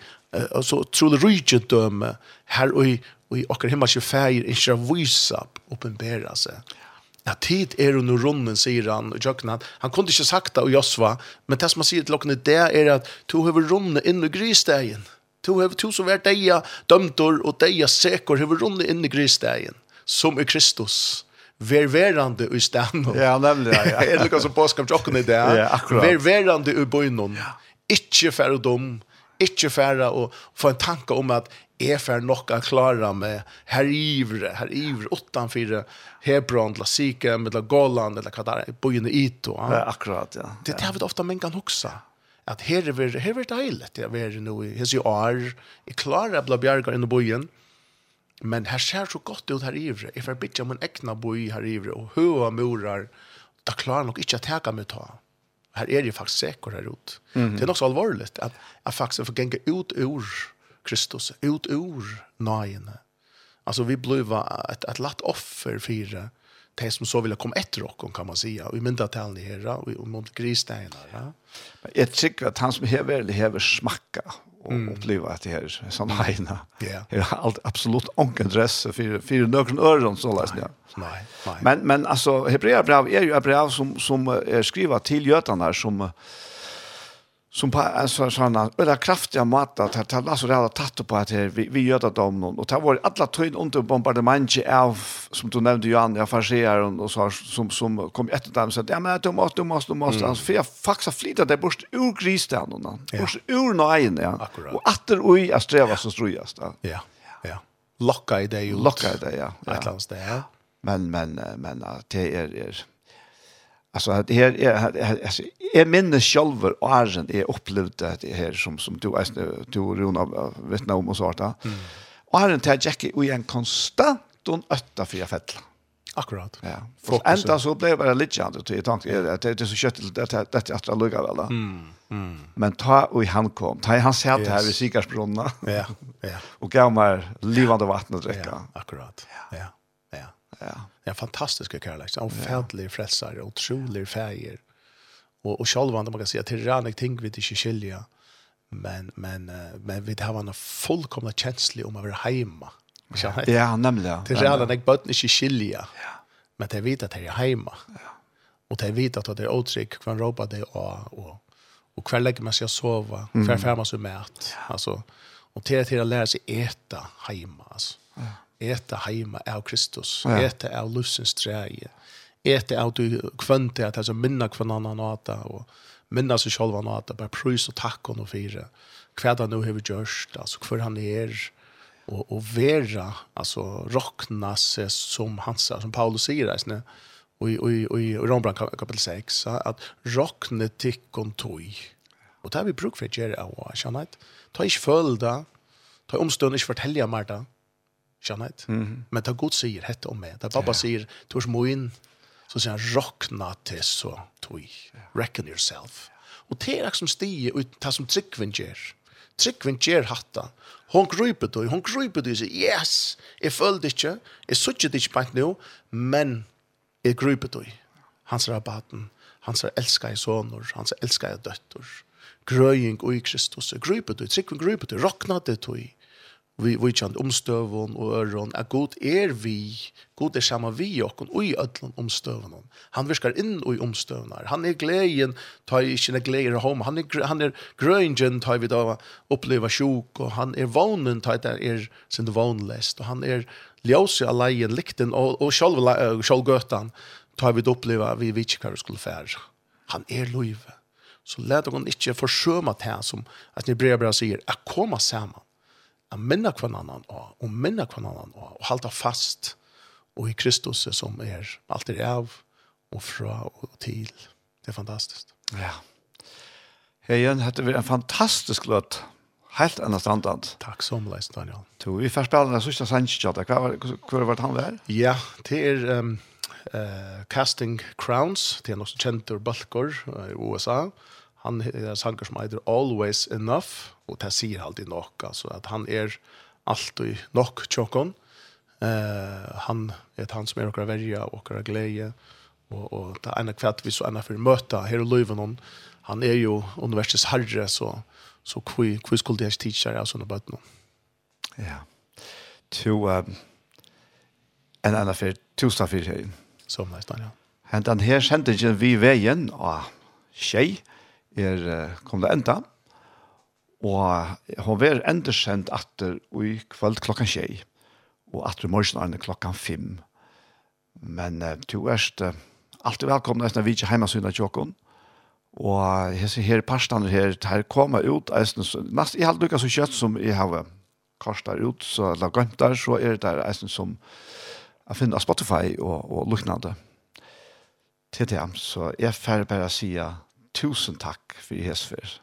alltså trolig rike döme här och i och i och hemma sig färger i sig visa uppenbara sig. Ja, tid är er under runden, säger han. Och jag han, han kunde inte sagt det och Josva. Men det som han säger till Lockne, det är att du har runden in i grisdagen. Du har du som är dig dömtor och dig säker har runden in i grisdagen. Som är Kristus. Ver verande i stanno. Ja, nemlig. Ja. ja. er det noe som påskam tjokken i det? Ja, akkurat. Ver verande i bojnon. Ja. Ikke ferdom, Ikke færre og få en tanke om at jeg får nok å klare med her ivre, her ivre, utenfor Hebron, la Sikhe, med la Golan, eller hva det er, byen Ito. Ja, akkurat, ja. Det er det ofte man kan. At her er det, her er det heilig, det er nå i hans i år, jeg klarer å bli bjerget inn i bøyen, men her ser så godt ut her ivre, jeg får bytja min egna boi her ivre, og høy murar, da klarer nok ikke å tega meg ta här är det faktiskt säkert här ut. Mm. Det är också allvarligt att, att faktiskt få gänga ut ur Kristus, ut ur nöjen. Alltså vi blev ett, ett latt offer för det som så ville komma efter oss kan man säga. Vi mynda till ni här och mot grisdägarna. Jag tycker att han som hever, hever smacka och mm. uppleva att det här som hejna. Ja. Yeah. Allt absolut onken dress för för någon öron så läs jag. Nej, nej. Men men alltså Hebreerbrev är ju ett brev som som är skrivet till jötarna som som på alltså såna eller kraftiga mat att att alltså det har tagit på att vi vi gör det dem någon. Och ta var alla tyn under bombardemang av som du nämnde Johan jag farserar och så som som kom ett dem så att ja men du måste du måste du måste. Mm. alltså för faxa flyta det bort ur grisdan och någon ja. bort ur nejen ja. Akkurat. och åter oj jag sträva så strujast ja ja ja. Locka i det ju locka i det ja. Ja. Men men men det är är Alltså det här är alltså är minns själv och argen är upplevt det här som som du du Rona vet nog om och sånt. Mm. Och argen tar Jackie och en konstant och ötta för jag. Akkurat. Ja. Fokus. Ända så blev det lite annorlunda till tanke att det är så kött det det att lugga luggar väl. Mm. Mm. Men ta och han kom. Ta han satt yes. här vid Sikarsbrunna. Ja. Ja. och gav mig livande vatten att dricka. Ja, akkurat. Ja. ja. Ja. Det är fantastiska kärlek. Han färdlig frälsare, otrolig färger. Och och själva man kan säga till Ranek ting vi inte skilja. Men men men vi har en fullkomna känsla om att vara hemma. Ja, nämligen. Till jag bort inte skilja. Ja. Men det vet att det är hemma. Ja. Och det vet att det är otrygg kvar råpa det och och och kvar lägger man sig att sova, kvar färmas med mat. Alltså och till att lära sig äta hemma alltså. Ja. Eta heima av Kristus. Ja. Eta av livsens treie. Eta av du kvönti at altså minna kvann annan ata og minna seg sjálf annan ata. Bare prøys og takk hon og fire. Hva han nu hever gjørst, altså hver han er og, og vera, altså rockna seg som hans, som Paulus sier her, sånn, og i, i, i kapitel 6, at rockne tikkon tog. Og det har vi bruk for å gjøre, og skjønne, ta ikke følge det, ta omstående ikke fortelle meg det, kännet. Mm. Men det Gud säger hette om mig. Där pappa ja. säger tors moin så säger han rockna til så tog. Reckon yourself. Och det är som stiger ut det som tryggven gjør. Tryggven gjør hatta. Hon kryper då. Hon kryper då och säger yes. det ikke, jeg Jag det ikke på nå, Men jag kryper då. Hans rabatten. Hans älskar i han Hans älskar i døtter. Grøying och i Kristus. gruper då. tryggven gruper då. Rockna det tog vi vi kjent omstøvun og øron er god er vi god er sama vi og og i öllum omstøvun han virkar inn og i omstøvunar han er gleien ta i sine gleier home han er han er grøngen ta vi da oppleva sjuk og han er vonen ta der er sin vonlest og han er ljósi allein likten og og sjálv sjálv gøtan ta vi oppleva vi vitskar skulle fær han er løyve. Så lät hon ikkje forsøma det här som att ni brev bara sier att komma samman att minna kvar annan och, och minna kvar annan och, och halta fast och i Kristus som är allt är av och fra och till. Det är fantastiskt. Ja. Hej, Jan, hade vi en fantastisk låt. Helt annat standard. Tack så mycket, Daniel. Du, vi får spela den här sista sannsjöta. hva var det han där? Ja, det är... Um, uh, Casting Crowns, det er noe som kjent ur Balkor uh, i USA, han er en sanger som heter Always Enough, og det sier alltid nok, altså at han er alltid nok tjokken. Eh, han er han som er okra verja, okra glede, og, og det er en kvart vi så enda for møte her i Løyven, han er jo universitets herre, så, så hvor, hvor skulle det ikke tidsere, sånne under bøtten. Ja, to, um, en enda for tusen for her. Som nesten, Daniel. Hentan her sendingen vi veien og tjej, er kom det enda, og hun var enda kjent etter i kveld klokkan tjei, og etter morgen er klokkan fem. Men uh, to erst, uh, alltid velkomna etter vi ikke hjemme syna tjokken, og jeg ser her parstander her, her kommer ut, eisen, nast, jeg har lukket så kjøtt som jeg har kastet ut, så la gømt der, så er det der eisen som jeg finner Spotify og, og luknande til det. Så jeg får bare sige tusen takk for Jesper.